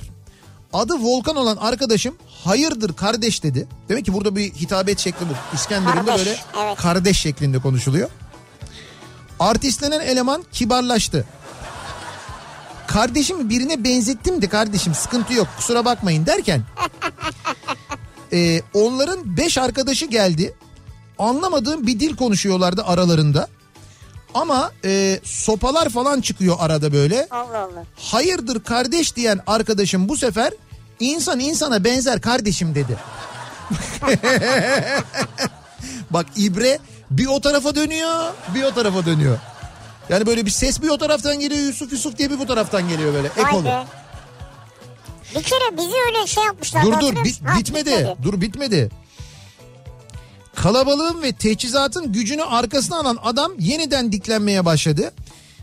Adı Volkan olan arkadaşım hayırdır kardeş dedi. Demek ki burada bir hitabet şekli bu. İskenderun'da Kardeş, böyle evet. kardeş şeklinde konuşuluyor. Artistlenen eleman kibarlaştı. Kardeşimi birine benzettim de kardeşim sıkıntı yok kusura bakmayın derken e, onların beş arkadaşı geldi. Anlamadığım bir dil konuşuyorlardı aralarında. Ama e, sopalar falan çıkıyor arada böyle. Allah Allah. Hayırdır kardeş diyen arkadaşım bu sefer insan insana benzer kardeşim dedi. Bak ibre bir o tarafa dönüyor bir o tarafa dönüyor. Yani böyle bir ses bir o taraftan geliyor Yusuf Yusuf diye bir bu taraftan geliyor böyle ekolu. Bir kere bizi öyle şey yapmışlar. Dur dur bit-? Ha, bitmedi. Dur bitmedi. Kalabalığın ve teçhizatın gücünü arkasına alan adam yeniden diklenmeye başladı.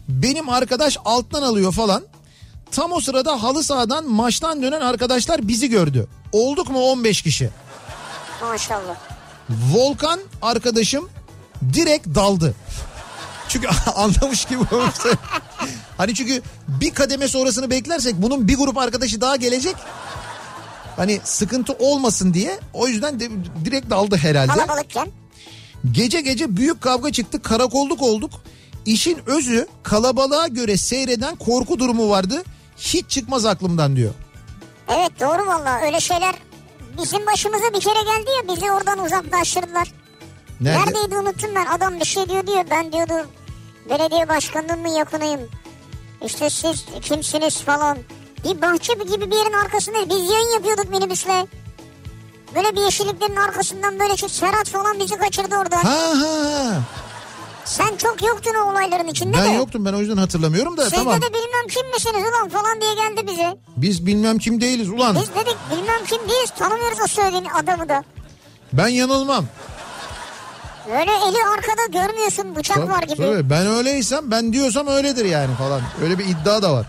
Benim arkadaş alttan alıyor falan. Tam o sırada halı sahadan maçtan dönen arkadaşlar bizi gördü. Olduk mu 15 kişi? Maşallah. Volkan arkadaşım direkt daldı. Çünkü anlamış gibi olmuşsa. hani çünkü bir kademe sonrasını beklersek bunun bir grup arkadaşı daha gelecek. Hani sıkıntı olmasın diye o yüzden de direkt daldı herhalde. Kalabalıkken. Gece gece büyük kavga çıktı karakolluk olduk. İşin özü kalabalığa göre seyreden korku durumu vardı. Hiç çıkmaz aklımdan diyor. Evet doğru valla öyle şeyler bizim başımıza bir kere geldi ya bizi oradan uzaklaştırdılar. Nerede? Neredeydi unuttum ben adam bir şey diyor diyor ben diyordu belediye başkanlığının yakınıyım. İşte siz kimsiniz falan. Bir bahçe gibi bir yerin arkasında biz yayın yapıyorduk minibüsle. Böyle bir yeşilliklerin arkasından böyle çık Serhat falan bizi kaçırdı orada. Ha ha. Sen çok yoktun o olayların içinde Ben de. yoktum ben o yüzden hatırlamıyorum da Siz tamam. de bilmem kim misiniz ulan falan diye geldi bize. Biz bilmem kim değiliz ulan. Biz dedik bilmem kim değiliz tanımıyoruz o söylediğin adamı da. Ben yanılmam. Öyle eli arkada görmüyorsun bıçak Tabii, var gibi. tabii. Ben öyleysem ben diyorsam öyledir yani falan. Öyle bir iddia da var.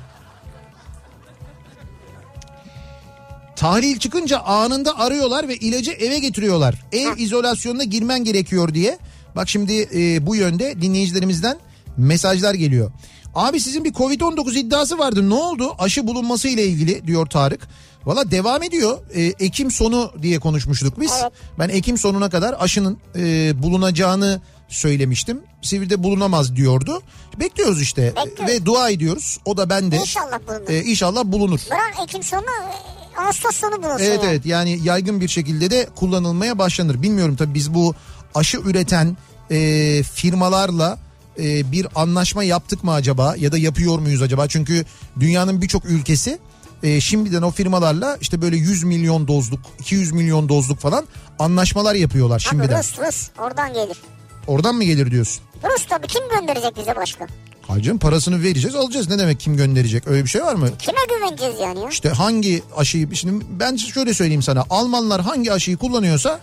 Tahlil çıkınca anında arıyorlar ve ilacı eve getiriyorlar. Ev izolasyonuna girmen gerekiyor diye. Bak şimdi e, bu yönde dinleyicilerimizden mesajlar geliyor. Abi sizin bir Covid-19 iddiası vardı ne oldu? Aşı bulunması ile ilgili diyor Tarık. Valla devam ediyor. E, Ekim sonu diye konuşmuştuk biz. Evet. Ben Ekim sonuna kadar aşının e, bulunacağını söylemiştim. Sivir'de bulunamaz diyordu. Bekliyoruz işte Bekliyoruz. ve dua ediyoruz. O da ben de. İnşallah bulunur. E, inşallah bulunur. Bırak Ekim sonu e, Ağustos sonu bulunsun Evet yani. evet yani yaygın bir şekilde de kullanılmaya başlanır. Bilmiyorum tabii biz bu aşı üreten e, firmalarla e, bir anlaşma yaptık mı acaba ya da yapıyor muyuz acaba? Çünkü dünyanın birçok ülkesi e, şimdiden o firmalarla işte böyle 100 milyon dozluk 200 milyon dozluk falan anlaşmalar yapıyorlar Abi şimdiden. Rus Rus oradan gelir. Oradan mı gelir diyorsun? Rus tabii kim gönderecek bize başka? Hacım parasını vereceğiz alacağız ne demek kim gönderecek öyle bir şey var mı? Kime güveneceğiz yani ya? İşte hangi aşıyı şimdi ben şöyle söyleyeyim sana Almanlar hangi aşıyı kullanıyorsa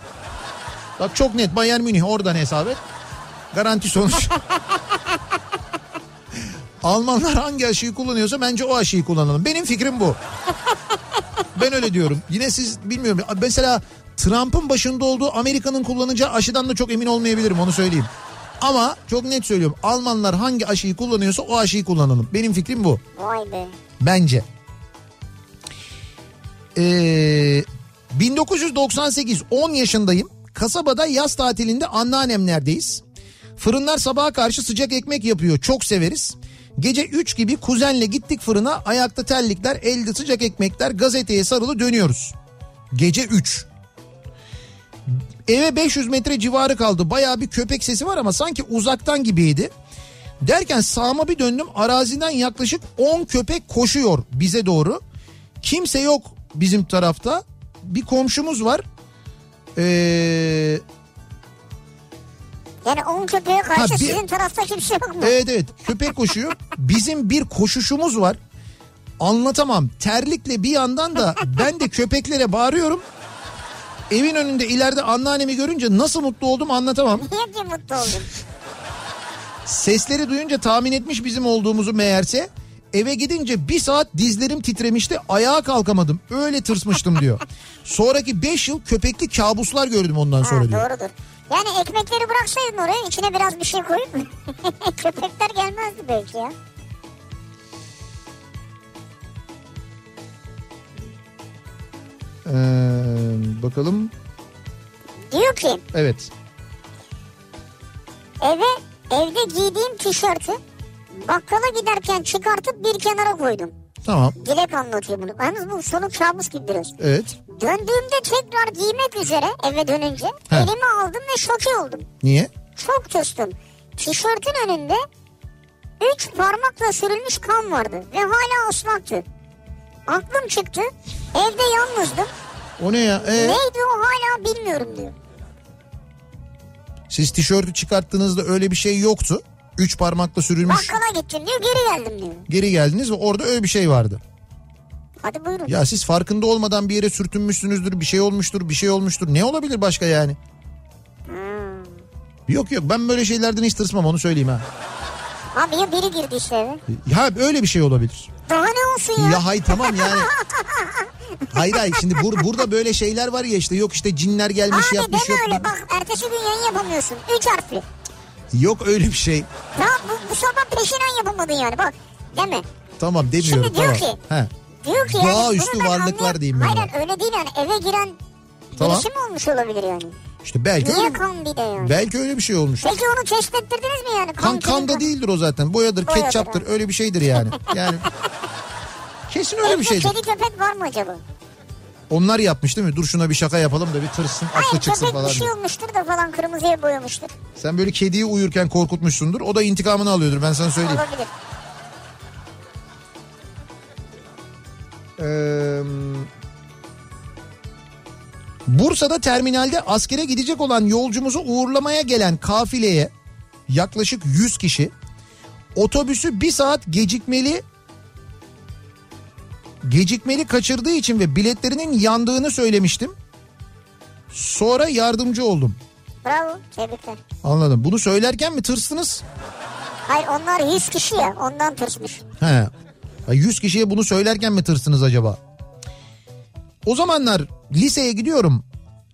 bak çok net Bayern Münih oradan hesap et garanti sonuç. Almanlar hangi aşıyı kullanıyorsa bence o aşıyı kullanalım. Benim fikrim bu. Ben öyle diyorum. Yine siz bilmiyorum. Mesela Trump'ın başında olduğu Amerika'nın kullanacağı aşıdan da çok emin olmayabilirim onu söyleyeyim. Ama çok net söylüyorum. Almanlar hangi aşıyı kullanıyorsa o aşıyı kullanalım. Benim fikrim bu. Vay be. Bence. Ee, 1998 10 yaşındayım. Kasabada yaz tatilinde anneannemlerdeyiz. Fırınlar sabaha karşı sıcak ekmek yapıyor. Çok severiz. Gece 3 gibi kuzenle gittik fırına. Ayakta terlikler, elde sıcak ekmekler, gazeteye sarılı dönüyoruz. Gece 3. Eve 500 metre civarı kaldı. Bayağı bir köpek sesi var ama sanki uzaktan gibiydi. Derken sağıma bir döndüm. Araziden yaklaşık 10 köpek koşuyor bize doğru. Kimse yok bizim tarafta. Bir komşumuz var. Ee, Yani 10 köpeğe karşı Ha, bir- sizin tarafta kimse yok mu? evet evet köpek koşuyor. Bizim bir koşuşumuz var. Anlatamam. Terlikle bir yandan da ben de köpeklere bağırıyorum. Evin önünde ileride anneannemi görünce nasıl mutlu oldum anlatamam. Niye mutlu oldun? Sesleri duyunca tahmin etmiş bizim olduğumuzu meğerse. Eve gidince bir saat dizlerim titremişti ayağa kalkamadım. Öyle tırsmıştım diyor. Sonraki 5 yıl köpekli kabuslar gördüm ondan sonra Ha, diyor. doğrudur. Yani ekmekleri bıraksaydın oraya içine biraz bir şey koyup köpekler gelmezdi belki ya. Ee, bakalım. Diyor ki Evet. eve evde giydiğim tişörtü bakkala giderken çıkartıp bir kenara koydum. Tamam. Dilek anlatıyor bunu. Yalnız bu sonu kabus gibi biraz. Evet. Döndüğümde tekrar giymek üzere eve dönünce He. elime aldım ve şoke oldum. Niye? Çok tırstım. Tişörtün önünde üç parmakla sürülmüş kan vardı ve hala ıslaktı. Aklım çıktı. Evde yalnızdım. O ne ya? Ee, Neydi o hala bilmiyorum diyor. siz tişörtü çıkarttığınızda öyle bir şey yoktu. Üç parmakla sürülmüş. Bakkala gittim diyor geri geldim diyor. Geri geldiniz ve orada öyle bir şey vardı. Hadi buyurun. Ya siz farkında olmadan bir yere sürtünmüşsünüzdür, bir şey olmuştur, bir şey olmuştur. Ne olabilir başka yani? Hmm. Yok yok ben böyle şeylerden hiç tırsmam onu söyleyeyim ha. Abi ya biri girdiyse eve. Ya öyle bir şey olabilir. Daha ne olsun ya? Ya hay tamam yani. hayır hayır şimdi bur- burada böyle şeyler var ya işte yok işte cinler gelmiş Abi yapmış deme yok. öyle bak ertesi gün yayın yapamıyorsun. Üç harfli. Yok öyle bir şey. Ya bu, bu sabah peşinen yapamadın yani bak. Deme. Tamam demiyorum Şimdi diyor tamam. ki- He. Diyor ki Doğaüstü bunu ben varlıklar anlayam- diyeyim ben Hayır ona. öyle değil yani eve giren Tamam. birisi mi olmuş olabilir yani? İşte belki Niye öyle, kan bir de yani? belki öyle bir şey olmuş. Peki onu test ettirdiniz mi yani? Kan kan da değildir o zaten. Boyadır, Boyadır, ketçaptır öyle bir şeydir yani. Yani kesin öyle bir Evde şeydir. kedi köpek var mı acaba? Onlar yapmış değil mi? Dur şuna bir şaka yapalım da bir tırsın aklı Hayır çıksın köpek falan. bir şey olmuştur da falan kırmızıya boyamıştır. Sen böyle kediyi uyurken korkutmuşsundur. O da intikamını alıyordur ben sana söyleyeyim. Olabilir. Ee, Bursa'da terminalde askere gidecek olan yolcumuzu uğurlamaya gelen kafileye yaklaşık 100 kişi otobüsü bir saat gecikmeli gecikmeli kaçırdığı için ve biletlerinin yandığını söylemiştim. Sonra yardımcı oldum. Bravo tebrikler. Anladım. Bunu söylerken mi tırstınız? Hayır onlar 100 kişi ya ondan tırsmış. He. Ya 100 kişiye bunu söylerken mi tırsınız acaba? O zamanlar liseye gidiyorum.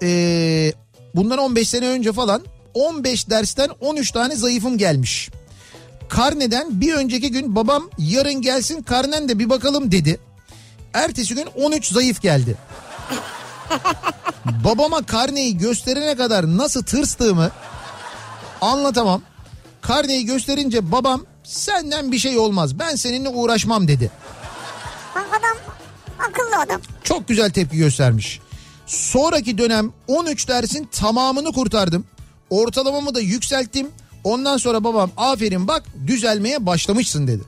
Ee, bundan 15 sene önce falan 15 dersten 13 tane zayıfım gelmiş. Karneden bir önceki gün babam yarın gelsin karnen de bir bakalım dedi. Ertesi gün 13 zayıf geldi. Babama karneyi gösterene kadar nasıl tırstığımı anlatamam. Karneyi gösterince babam senden bir şey olmaz ben seninle uğraşmam dedi. Adam akıllı adam. Çok güzel tepki göstermiş. Sonraki dönem 13 dersin tamamını kurtardım. Ortalamamı da yükselttim. Ondan sonra babam aferin bak düzelmeye başlamışsın dedi.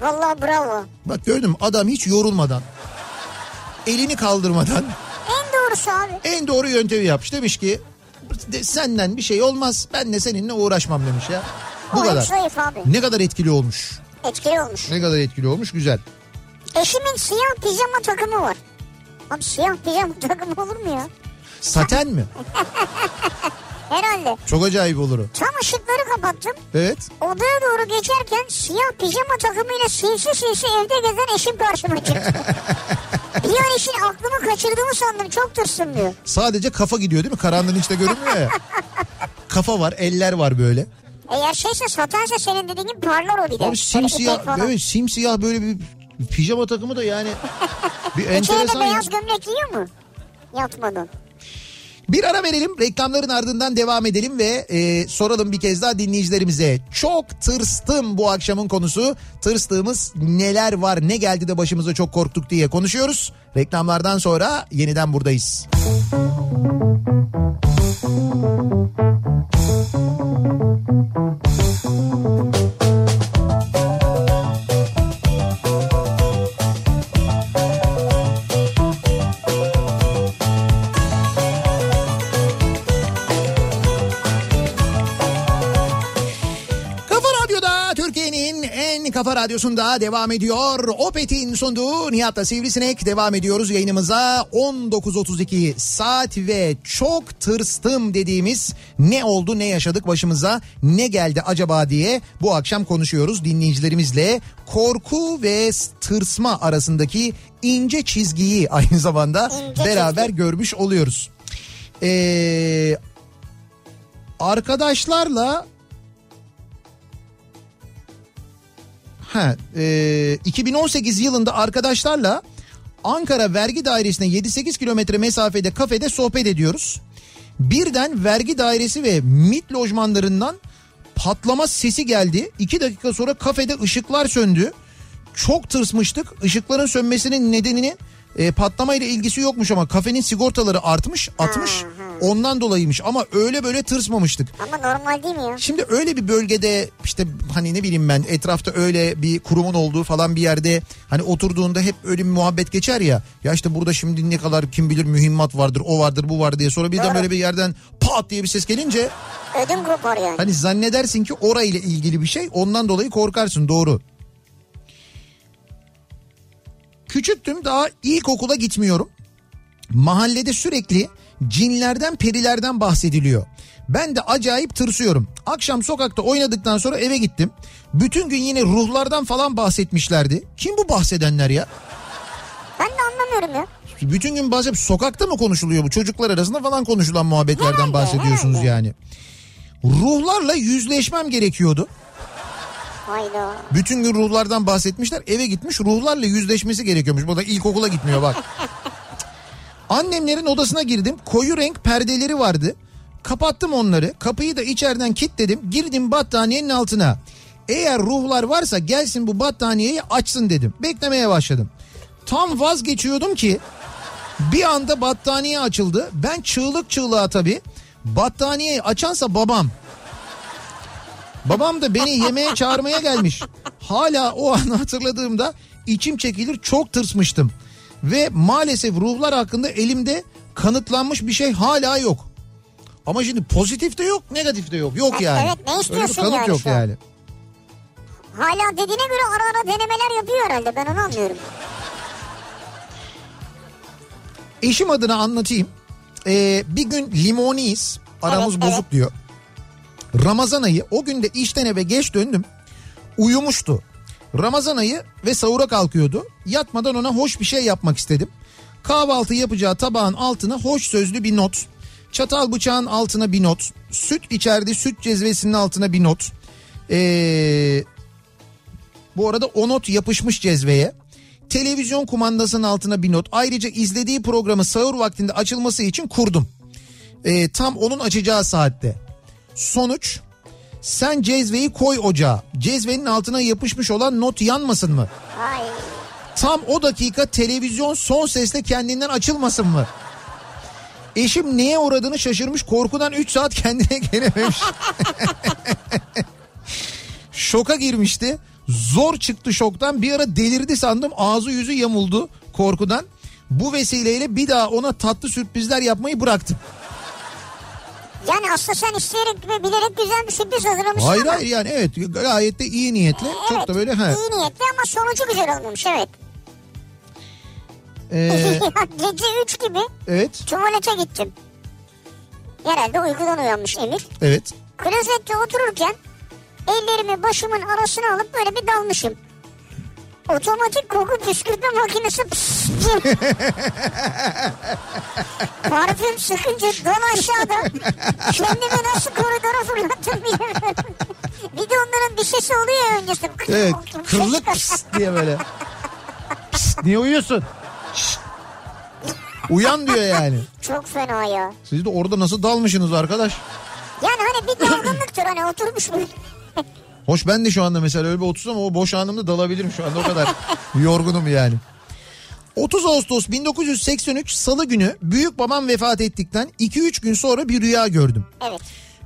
Vallahi bravo. Bak gördün mü adam hiç yorulmadan elini kaldırmadan En doğrusu abi. en doğru yöntemi yapmış. Demiş ki "De- senden bir şey olmaz ben de seninle uğraşmam demiş ya. Bu O kadar. zayıf abi. Ne kadar etkili olmuş. Etkili olmuş. Ne kadar etkili olmuş güzel. Eşimin siyah pijama takımı var. Abi siyah pijama takımı olur mu ya? Saten mi? Herhalde. Çok acayip olur o. Tam ışıkları kapattım. Evet. Odaya doğru geçerken siyah pijama takımıyla sinsi sinsi evde gezen eşim karşıma çıktı. bir an için aklımı kaçırdığımı sandım çok tırsım diyor. Sadece kafa gidiyor değil mi? Karanlığın içinde görünmüyor ya. Kafa var, eller var böyle. Eğer şeyse satense senin dediğin gibi parlar o bir de. Abi simsiyah, evet simsiyah böyle bir pijama takımı da yani bir enteresan. ya. beyaz gömlek giyiyor mu? Yatmadan. Bir ara verelim reklamların ardından devam edelim ve e, soralım bir kez daha dinleyicilerimize. Çok tırstım bu akşamın konusu. Tırstığımız neler var ne geldi de başımıza çok korktuk diye konuşuyoruz. Reklamlardan sonra yeniden buradayız. Kafa radyosunda devam ediyor. Opet'in sunduğu Nihat'la Sivrisinek devam ediyoruz yayınımıza. 19.32 saat ve çok tırstım dediğimiz ne oldu ne yaşadık başımıza ne geldi acaba diye bu akşam konuşuyoruz dinleyicilerimizle. Korku ve tırsma arasındaki ince çizgiyi aynı zamanda İnce beraber çizgi. görmüş oluyoruz. Ee, arkadaşlarla ha, e, 2018 yılında arkadaşlarla Ankara Vergi Dairesi'ne 7-8 kilometre mesafede kafede sohbet ediyoruz. Birden vergi dairesi ve MIT lojmanlarından patlama sesi geldi. 2 dakika sonra kafede ışıklar söndü. Çok tırsmıştık. Işıkların sönmesinin nedenini e, patlamayla ilgisi yokmuş ama kafenin sigortaları artmış, atmış. Ondan dolayıymış ama öyle böyle tırsmamıştık. Ama normal değil mi ya? Şimdi öyle bir bölgede işte hani ne bileyim ben etrafta öyle bir kurumun olduğu falan bir yerde hani oturduğunda hep öyle bir muhabbet geçer ya. Ya işte burada şimdi ne kadar kim bilir mühimmat vardır o vardır bu var diye sonra birden Doğru. böyle bir yerden pat diye bir ses gelince Ödüm kopar yani. hani zannedersin ki orayla ilgili bir şey ondan dolayı korkarsın doğru. Küçüktüm daha ilkokula gitmiyorum. Mahallede sürekli cinlerden perilerden bahsediliyor. Ben de acayip tırsıyorum. Akşam sokakta oynadıktan sonra eve gittim. Bütün gün yine ruhlardan falan bahsetmişlerdi. Kim bu bahsedenler ya? Ben de anlamıyorum ya. Bütün gün bahsedip sokakta mı konuşuluyor bu? Çocuklar arasında falan konuşulan muhabbetlerden Herhalde, bahsediyorsunuz herhalde. yani. Ruhlarla yüzleşmem gerekiyordu. Hayda. Bütün gün ruhlardan bahsetmişler. Eve gitmiş ruhlarla yüzleşmesi gerekiyormuş. Bu da ilkokula gitmiyor bak. Annemlerin odasına girdim. Koyu renk perdeleri vardı. Kapattım onları. Kapıyı da içeriden kilitledim. Girdim battaniyenin altına. Eğer ruhlar varsa gelsin bu battaniyeyi açsın dedim. Beklemeye başladım. Tam vazgeçiyordum ki bir anda battaniye açıldı. Ben çığlık çığlığa tabii. Battaniyeyi açansa babam. Babam da beni yemeğe çağırmaya gelmiş. Hala o anı hatırladığımda içim çekilir çok tırsmıştım. Ve maalesef ruhlar hakkında elimde kanıtlanmış bir şey hala yok. Ama şimdi pozitif de yok negatif de yok. Yok yani. evet, ne Öyle bir istiyorsun kanıt yani yok şu an? yani. Hala dediğine göre ara ara denemeler yapıyor herhalde ben onu anlıyorum. Eşim adına anlatayım. Ee, bir gün limoniyiz. Aramız Evet, bozuk evet. diyor. Ramazan ayı o gün de işten eve geç döndüm. Uyumuştu. Ramazan ayı ve sahura kalkıyordu. Yatmadan ona hoş bir şey yapmak istedim. Kahvaltı yapacağı tabağın altına hoş sözlü bir not. Çatal bıçağın altına bir not. Süt içerdi süt cezvesinin altına bir not. Ee, bu arada o not yapışmış cezveye. Televizyon kumandasının altına bir not. Ayrıca izlediği programı sahur vaktinde açılması için kurdum. Ee, tam onun açacağı saatte. Sonuç sen cezveyi koy ocağa. Cezvenin altına yapışmış olan not yanmasın mı? Ay. Tam o dakika televizyon son sesle kendinden açılmasın mı? Eşim neye uğradığını şaşırmış korkudan 3 saat kendine gelememiş. Şoka girmişti. Zor çıktı şoktan bir ara delirdi sandım ağzı yüzü yamuldu korkudan. Bu vesileyle bir daha ona tatlı sürprizler yapmayı bıraktım. Yani aslında sen isteyerek ve bilerek güzel bir sürpriz hazırlamışsın Hayır ama. hayır yani evet gayet de iyi niyetli. Çok Evet, da böyle he. iyi niyetli ama sonucu güzel olmamış evet. Ee, Gece 3 gibi evet tuvalete gittim. Herhalde uykudan uyanmış Emir. evet. Klozette otururken ellerimi başımın arasına alıp böyle bir dalmışım. Otomatik koku püskürtme makinesi. Parfüm sıkınca don aşağıda kendimi nasıl koridora fırlattım bilmiyorum. bir de onların bir sesi oluyor ya öncesi. Evet çıkar. pıs diye böyle. Pıs, niye uyuyorsun? Uyan diyor yani. Çok fena ya. Siz de orada nasıl dalmışsınız arkadaş? Yani hani bir dalgınlıktır hani oturmuş böyle. Hoş ben de şu anda mesela öyle bir otursam o boş anımda dalabilirim şu anda o kadar yorgunum yani. 30 Ağustos 1983 Salı günü büyük babam vefat ettikten 2-3 gün sonra bir rüya gördüm. Evet.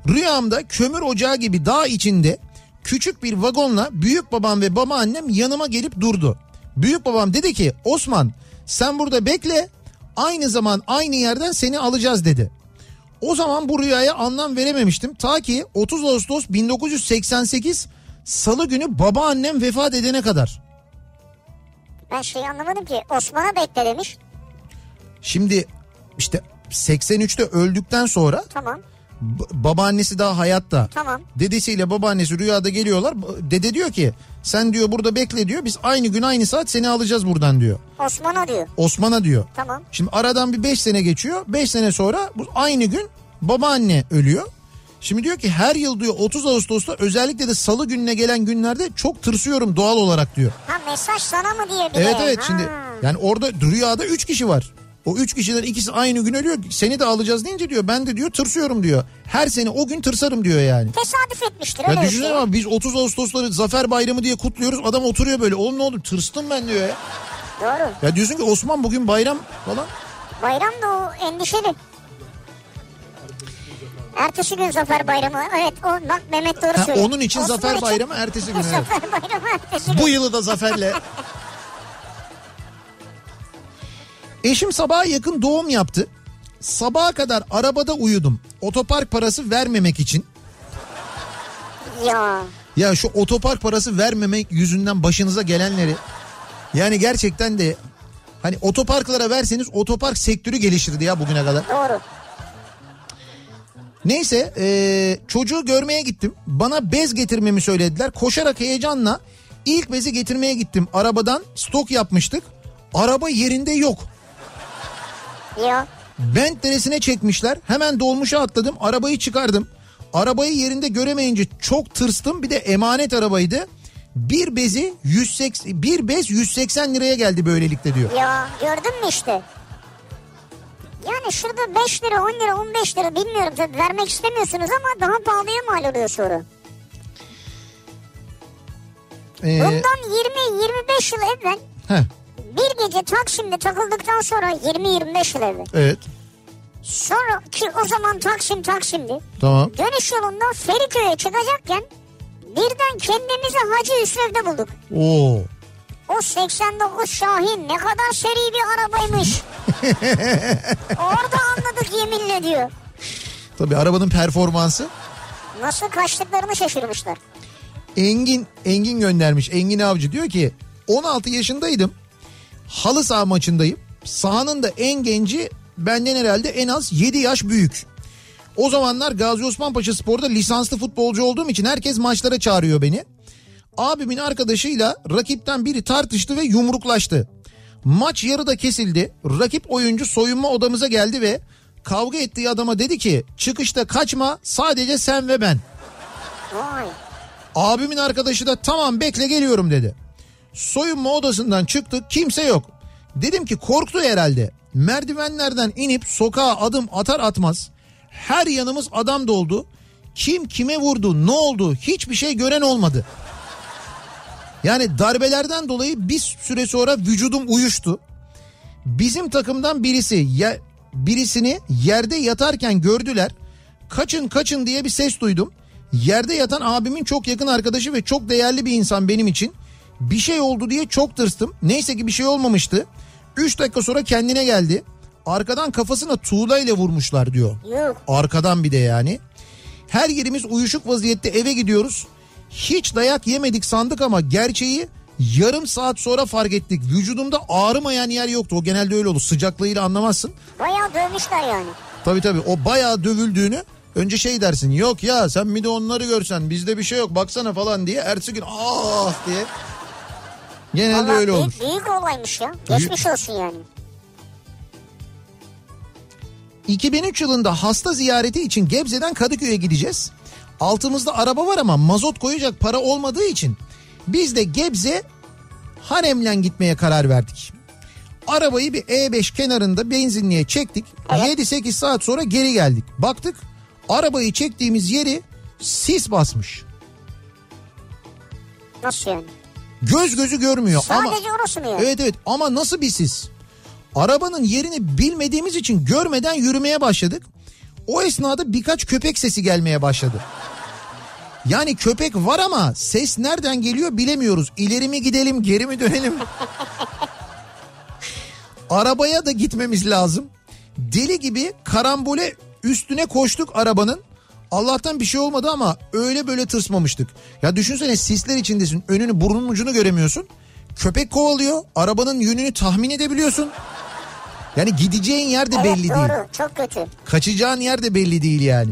Rüyamda kömür ocağı gibi dağ içinde küçük bir vagonla büyük babam ve babaannem yanıma gelip durdu. Büyük babam dedi ki Osman sen burada bekle aynı zaman aynı yerden seni alacağız dedi. O zaman bu rüyaya anlam verememiştim. Ta ki 30 Ağustos 1988 Salı günü babaannem vefat edene kadar. Ben şeyi anlamadım ki Osman'a bekle demiş. Şimdi işte 83'te öldükten sonra Tamam babaannesi daha hayatta. tamam. Dedesiyle babaannesi rüyada geliyorlar. Dede diyor ki sen diyor burada bekle diyor. Biz aynı gün aynı saat seni alacağız buradan diyor. Osman'a diyor. Osman'a diyor. Tamam. Şimdi aradan bir 5 sene geçiyor. 5 sene sonra bu aynı gün babaanne ölüyor. Şimdi diyor ki her yıl diyor 30 Ağustos'ta özellikle de salı gününe gelen günlerde çok tırsıyorum doğal olarak diyor. Ha mesaj sana mı diyor bir Evet de? evet Ha. şimdi yani orada rüyada 3 kişi var. O 3 kişiden ikisi aynı gün ölüyor. Seni de alacağız deyince diyor ben de diyor tırsıyorum diyor. Her sene o gün tırsarım diyor yani. Tesadüf etmiştir Ya öyle düşünsene ama biz 30 Ağustos'ları Zafer Bayramı diye kutluyoruz. Adam oturuyor böyle. Oğlum ne oldu tırstım ben diyor ya. Doğru. Ya diyorsun ki Osman bugün bayram falan. Bayram da o endişeli. Ertesi gün Zafer Bayramı. Evet o bak Mehmet doğru Ha, söylüyor. onun için Osman Zafer Bayramı ertesi gün. evet. Zafer Bayramı ertesi gün. Bu yılı da zaferle. Eşim sabaha yakın doğum yaptı. Sabaha kadar arabada uyudum. Otopark parası vermemek için. Ya Ya şu otopark parası vermemek yüzünden başınıza gelenleri. Yani gerçekten de hani otoparklara verseniz otopark sektörü gelişirdi ya bugüne kadar. doğru. Neyse eee, çocuğu görmeye gittim. Bana bez getirmemi söylediler. Koşarak heyecanla ilk bezi getirmeye gittim. Arabadan stok yapmıştık. Araba yerinde yok. Ya Bent deresine çekmişler. Hemen dolmuşa atladım. Arabayı çıkardım. Arabayı yerinde göremeyince çok tırstım. Bir de emanet arabaydı. Bir bezi 180 bir bez 180 liraya geldi böylelikle diyor. ya gördün mü işte. Yani şurada 5 lira 10 lira 15 lira bilmiyorum tabii vermek istemiyorsunuz ama daha pahalıya mal oluyor sonra. Ee, Bundan 20-25 yıl evvel heh, bir gece Taksim'de takıldıktan sonra 20-25 yıl evvel. evet Sonra ki o zaman Taksim Taksim'di. tamam. Dönüş yolunda Feriköy'e çıkacakken birden kendimizi Hacı Hüsrev'de bulduk. Oo. O 89 Şahin ne kadar seri bir arabaymış. Orada anladık yeminle diyor. Tabii arabanın performansı. Nasıl kaçtıklarını şaşırmışlar. Engin Engin göndermiş. Engin Avcı diyor ki 16 yaşındaydım. Halı saha maçındayım. Sahanın da en genci benden herhalde en az 7 yaş büyük. O zamanlar Gazi Osman Paşa Spor'da lisanslı futbolcu olduğum için herkes maçlara çağırıyor beni. Abimin arkadaşıyla rakipten biri tartıştı ve yumruklaştı. Maç yarıda kesildi. Rakip oyuncu soyunma odamıza geldi ve kavga ettiği adama dedi ki çıkışta kaçma sadece sen ve ben. Vay. Abimin arkadaşı da tamam bekle geliyorum dedi. Soyunma odasından çıktık kimse yok. Dedim ki korktu herhalde. Merdivenlerden inip sokağa adım atar atmaz her yanımız adam doldu. Kim kime vurdu ne oldu hiçbir şey gören olmadı. Yani darbelerden dolayı bir süre sonra vücudum uyuştu. Bizim takımdan birisi ya, birisini yerde yatarken gördüler. Kaçın kaçın diye bir ses duydum. Yerde yatan abimin çok yakın arkadaşı ve çok değerli bir insan benim için. Bir şey oldu diye çok tırstım. Neyse ki bir şey olmamıştı. 3 dakika sonra kendine geldi. Arkadan kafasına tuğlayla vurmuşlar diyor. Yok. Arkadan bir de yani. Her yerimiz uyuşuk vaziyette eve gidiyoruz. Hiç dayak yemedik sandık ama gerçeği yarım saat sonra fark ettik. Vücudumda ağrımayan yer yoktu. O genelde öyle olur. Sıcaklığıyla anlamazsın. Bayağı dövmüşler yani. Tabii tabii o bayağı dövüldüğünü önce şey dersin. Yok ya sen bir de onları görsen bizde bir şey yok baksana falan diye. Ertesi gün ah diye. Genelde Vallahi öyle büyük, büyük olaymış ya. Geçmiş olsun yani. 2003 yılında hasta ziyareti için Gebze'den Kadıköy'e gideceğiz. Altımızda araba var ama mazot koyacak para olmadığı için biz de Gebze Haremlen gitmeye karar verdik. Arabayı bir E5 kenarında benzinliğe çektik. 7-8 saat sonra geri geldik. Baktık arabayı çektiğimiz yeri sis basmış. Nasıl yani? Göz gözü görmüyor ama Sadece orası mı yani? Evet evet ama nasıl bir sis? Arabanın yerini bilmediğimiz için görmeden yürümeye başladık. O esnada birkaç köpek sesi gelmeye başladı. Yani köpek var ama ses nereden geliyor bilemiyoruz. İleri mi gidelim geri mi dönelim? Arabaya da gitmemiz lazım. Deli gibi karambole üstüne koştuk arabanın. Allah'tan bir şey olmadı ama öyle böyle tırsmamıştık. Ya düşünsene sisler içindesin. Önünü burnunun ucunu göremiyorsun. Köpek kovalıyor. Arabanın yönünü tahmin edebiliyorsun. Yani gideceğin yer de Evet belli doğru değil. çok kötü. Kaçacağın yer de belli değil yani.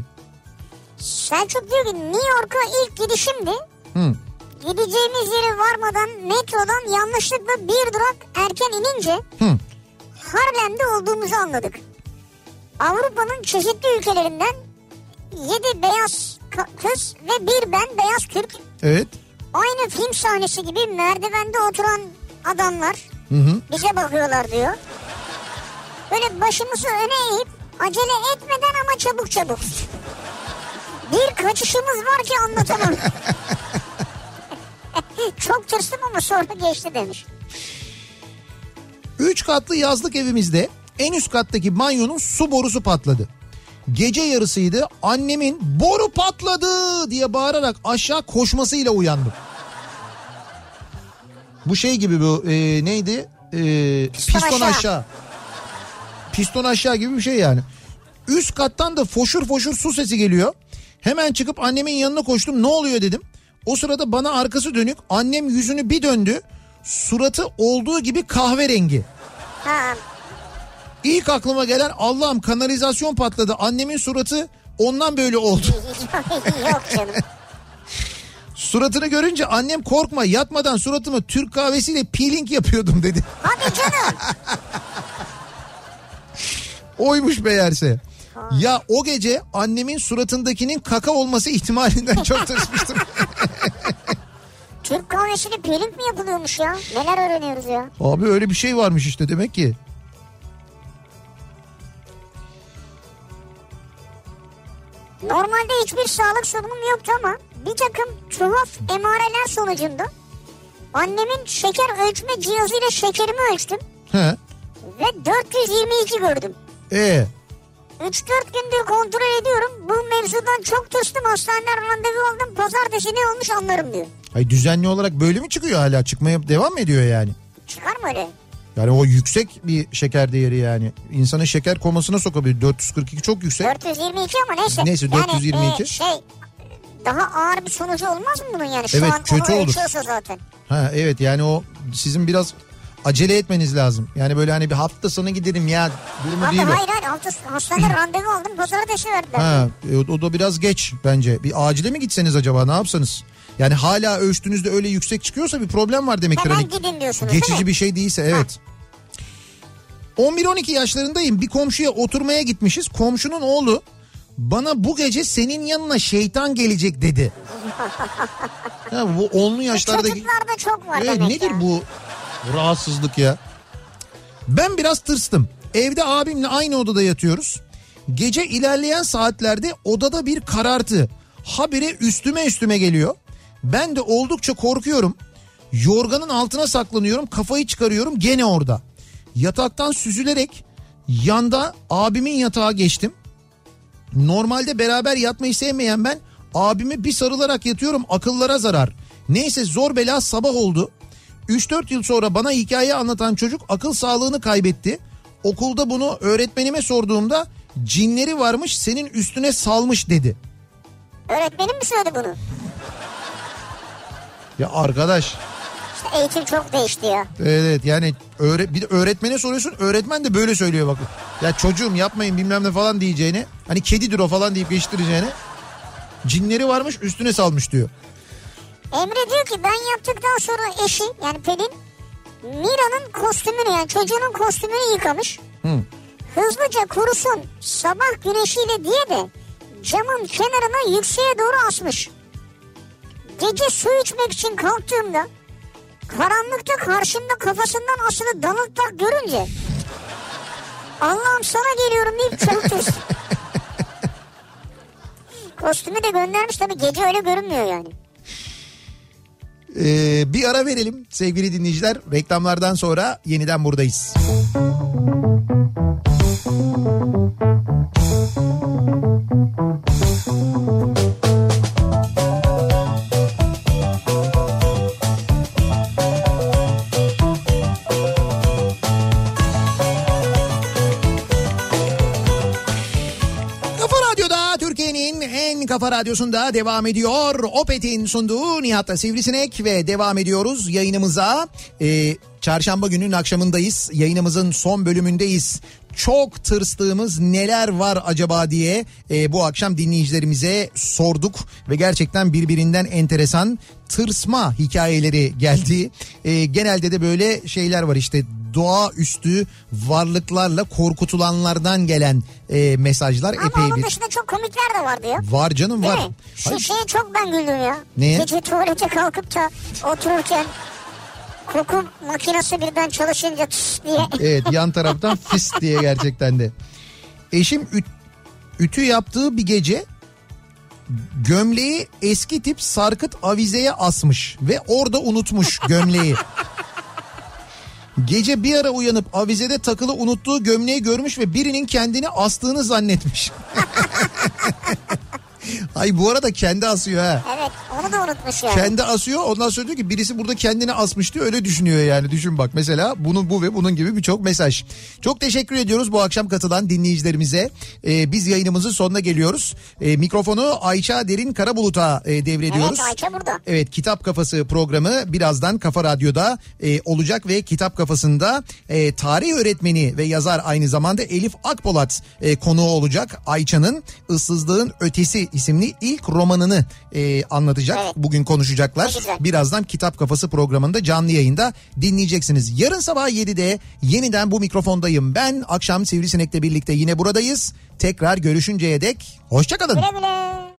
Selçuk diyor ki New York'a ilk gidişimdi. Hı. Gideceğimiz yere varmadan metrodan yanlışlıkla bir durak erken inince Hı. Harlem'de olduğumuzu anladık. Avrupa'nın çeşitli ülkelerinden yedi beyaz ka- kız ve bir ben beyaz Türk. Evet. Aynı film sahnesi gibi merdivende oturan adamlar Hı hı. bize bakıyorlar diyor. Böyle başımızı öne eğip acele etmeden ama çabuk çabuk. Bir kaçışımız var ki anlatamam. Çok tırstım ama sonra geçti demiş. Üç katlı yazlık evimizde en üst kattaki banyonun su borusu patladı. Gece yarısıydı annemin boru patladı diye bağırarak aşağı koşmasıyla uyandım. Bu şey gibi bu e, neydi? E, Piston piston aşağı. aşağı. Piston aşağı gibi bir şey yani. Üst kattan da foşur foşur su sesi geliyor. Hemen çıkıp annemin yanına koştum ne oluyor dedim. O sırada bana arkası dönük annem yüzünü bir döndü. Suratı olduğu gibi kahverengi. Ha, İlk aklıma gelen Allah'ım kanalizasyon patladı. Annemin suratı ondan böyle oldu. yok canım. Suratını görünce annem korkma yatmadan suratımı Türk kahvesiyle peeling yapıyordum dedi. Hadi canım. Oymuş meğerse. Ya o gece annemin suratındakinin kaka olması ihtimalinden çok tırsmıştım. Türk kahvesiyle peeling mi yapılıyormuş ya? Neler öğreniyoruz ya? Abi öyle bir şey varmış işte demek ki. Normalde hiçbir sağlık sorunum yoktu ama bir takım tuhaf emareler sonucunda annemin şeker ölçme cihazıyla şekerimi ölçtüm He. ve 422 gördüm. E 3-4 gündür kontrol ediyorum. Bu mevzudan çok tırstım. Hastaneden randevu aldım. Pazartesi ne olmuş anlarım diyor. Ay düzenli olarak böyle mi çıkıyor hala? Çıkmaya devam mı ediyor yani? Çıkar mı öyle? Yani o yüksek bir şeker değeri yani. İnsanı şeker komasına sokabilir. 442 çok yüksek. 422 ama neyse. Neyse, Yani, 422. e, şey daha ağır bir sonucu olmaz mı bunun yani? Şu Evet, an kötü olur. zaten. Ha evet yani o sizin biraz acele etmeniz lazım. Yani böyle hani bir hafta sonu gidelim ya durumu Abi değil hayır hayır hafta, hastanede randevu aldım. Pazartesi verdiler. Ha, e, o, o da biraz geç bence. Bir acile mi gitseniz acaba ne yapsanız? Yani hala ölçtüğünüzde öyle yüksek çıkıyorsa bir problem var demektir. Hemen Hani gidin diyorsunuz Geçici bir şey değilse evet. 11-12 yaşlarındayım bir komşuya oturmaya gitmişiz. Komşunun oğlu bana bu gece senin yanına şeytan gelecek dedi. ya bu onlu yaşlardaki... Çocuklarda çok var Evet, nedir ya. bu rahatsızlık ya? Ben biraz tırstım. Evde abimle aynı odada yatıyoruz. Gece ilerleyen saatlerde odada bir karartı. Habire üstüme üstüme geliyor. Ben de oldukça korkuyorum. Yorganın altına saklanıyorum. Kafayı çıkarıyorum gene orada. Yataktan süzülerek yanda abimin yatağa geçtim. Normalde beraber yatmayı sevmeyen ben abime bir sarılarak yatıyorum akıllara zarar. Neyse zor bela sabah oldu. 3-4 yıl sonra bana hikaye anlatan çocuk akıl sağlığını kaybetti. Okulda bunu öğretmenime sorduğumda cinleri varmış senin üstüne salmış dedi. Öğretmenim mi söyledi bunu? Ya arkadaş İşte eğitim çok değişti ya. evet yani öğre, bir de öğretmene soruyorsun öğretmen de böyle söylüyor bak. Ya çocuğum yapmayın bilmem ne falan diyeceğini hani kedidir o falan deyip geçiştireceğini cinleri varmış üstüne salmış diyor. Emre diyor ki ben yaptıktan sonra eşi yani Pelin Mira'nın kostümünü yani çocuğunun kostümünü yıkamış. Hı. Hızlıca kurusun sabah güneşiyle diye de camın kenarına yükseğe doğru asmış. Gece su içmek için kalktığımda karanlıkta karşımda kafasından asılı Donald Duck görünce Allah'ım sana geliyorum deyip çabuk. Kostümü de göndermiş tabii gece öyle görünmüyor yani. Ee, bir ara verelim sevgili dinleyiciler. Reklamlardan sonra yeniden buradayız. Kafa radyosunda devam ediyor. Opet'in sunduğu Nihat'la Sivrisinek ve devam ediyoruz yayınımıza. Ee, çarşamba günün akşamındayız. Yayınımızın son bölümündeyiz. Çok tırstığımız neler var acaba diye e, bu akşam dinleyicilerimize sorduk ve gerçekten birbirinden enteresan tırsma hikayeleri geldi. E, genelde de böyle şeyler var işte doğaüstü varlıklarla korkutulanlardan gelen e, mesajlar Ama epey onun bir. dışında çok komikler de var diyor. Var canım Değil var. mi? Hayır, Şu şeye çok ben güldüm ya. Neye? Gece tuvalete kalkıp da otururken koku makinesi birden çalışınca tıs diye. Evet yan taraftan fıs diye gerçekten de. Eşim üt- ütü yaptığı bir gece gömleği eski tip sarkıt avizeye asmış ve orada unutmuş gömleği. Gece bir ara uyanıp avizede takılı unuttuğu gömleği görmüş ve birinin kendini astığını zannetmiş. Ay bu arada kendi asıyor ha. Evet onu da unutmuş yani. Kendi asıyor ondan sonra diyor ki birisi burada kendini asmış diyor öyle düşünüyor yani düşün bak mesela bunu bu ve bunun gibi birçok mesaj. Çok teşekkür ediyoruz bu akşam katılan dinleyicilerimize. Ee, biz yayınımızın sonuna geliyoruz. Ee, mikrofonu Ayça Derin Karabulut'a e, devrediyoruz. Evet Ayça burada. Evet Kitap Kafası programı birazdan Kafa Radyo'da e, olacak ve Kitap Kafası'nda e, tarih öğretmeni ve yazar aynı zamanda Elif Akpolat e, konuğu olacak. Ayça'nın Issızlığın Ötesi isimli ilk romanını e, anlatacak. Evet. Bugün konuşacaklar. Birazdan Kitap Kafası programında canlı yayında dinleyeceksiniz. Yarın sabah 7'de yeniden bu mikrofondayım. Ben akşam Sivrisinek'le birlikte yine buradayız. Tekrar görüşünceye dek hoşçakalın. Güle güle.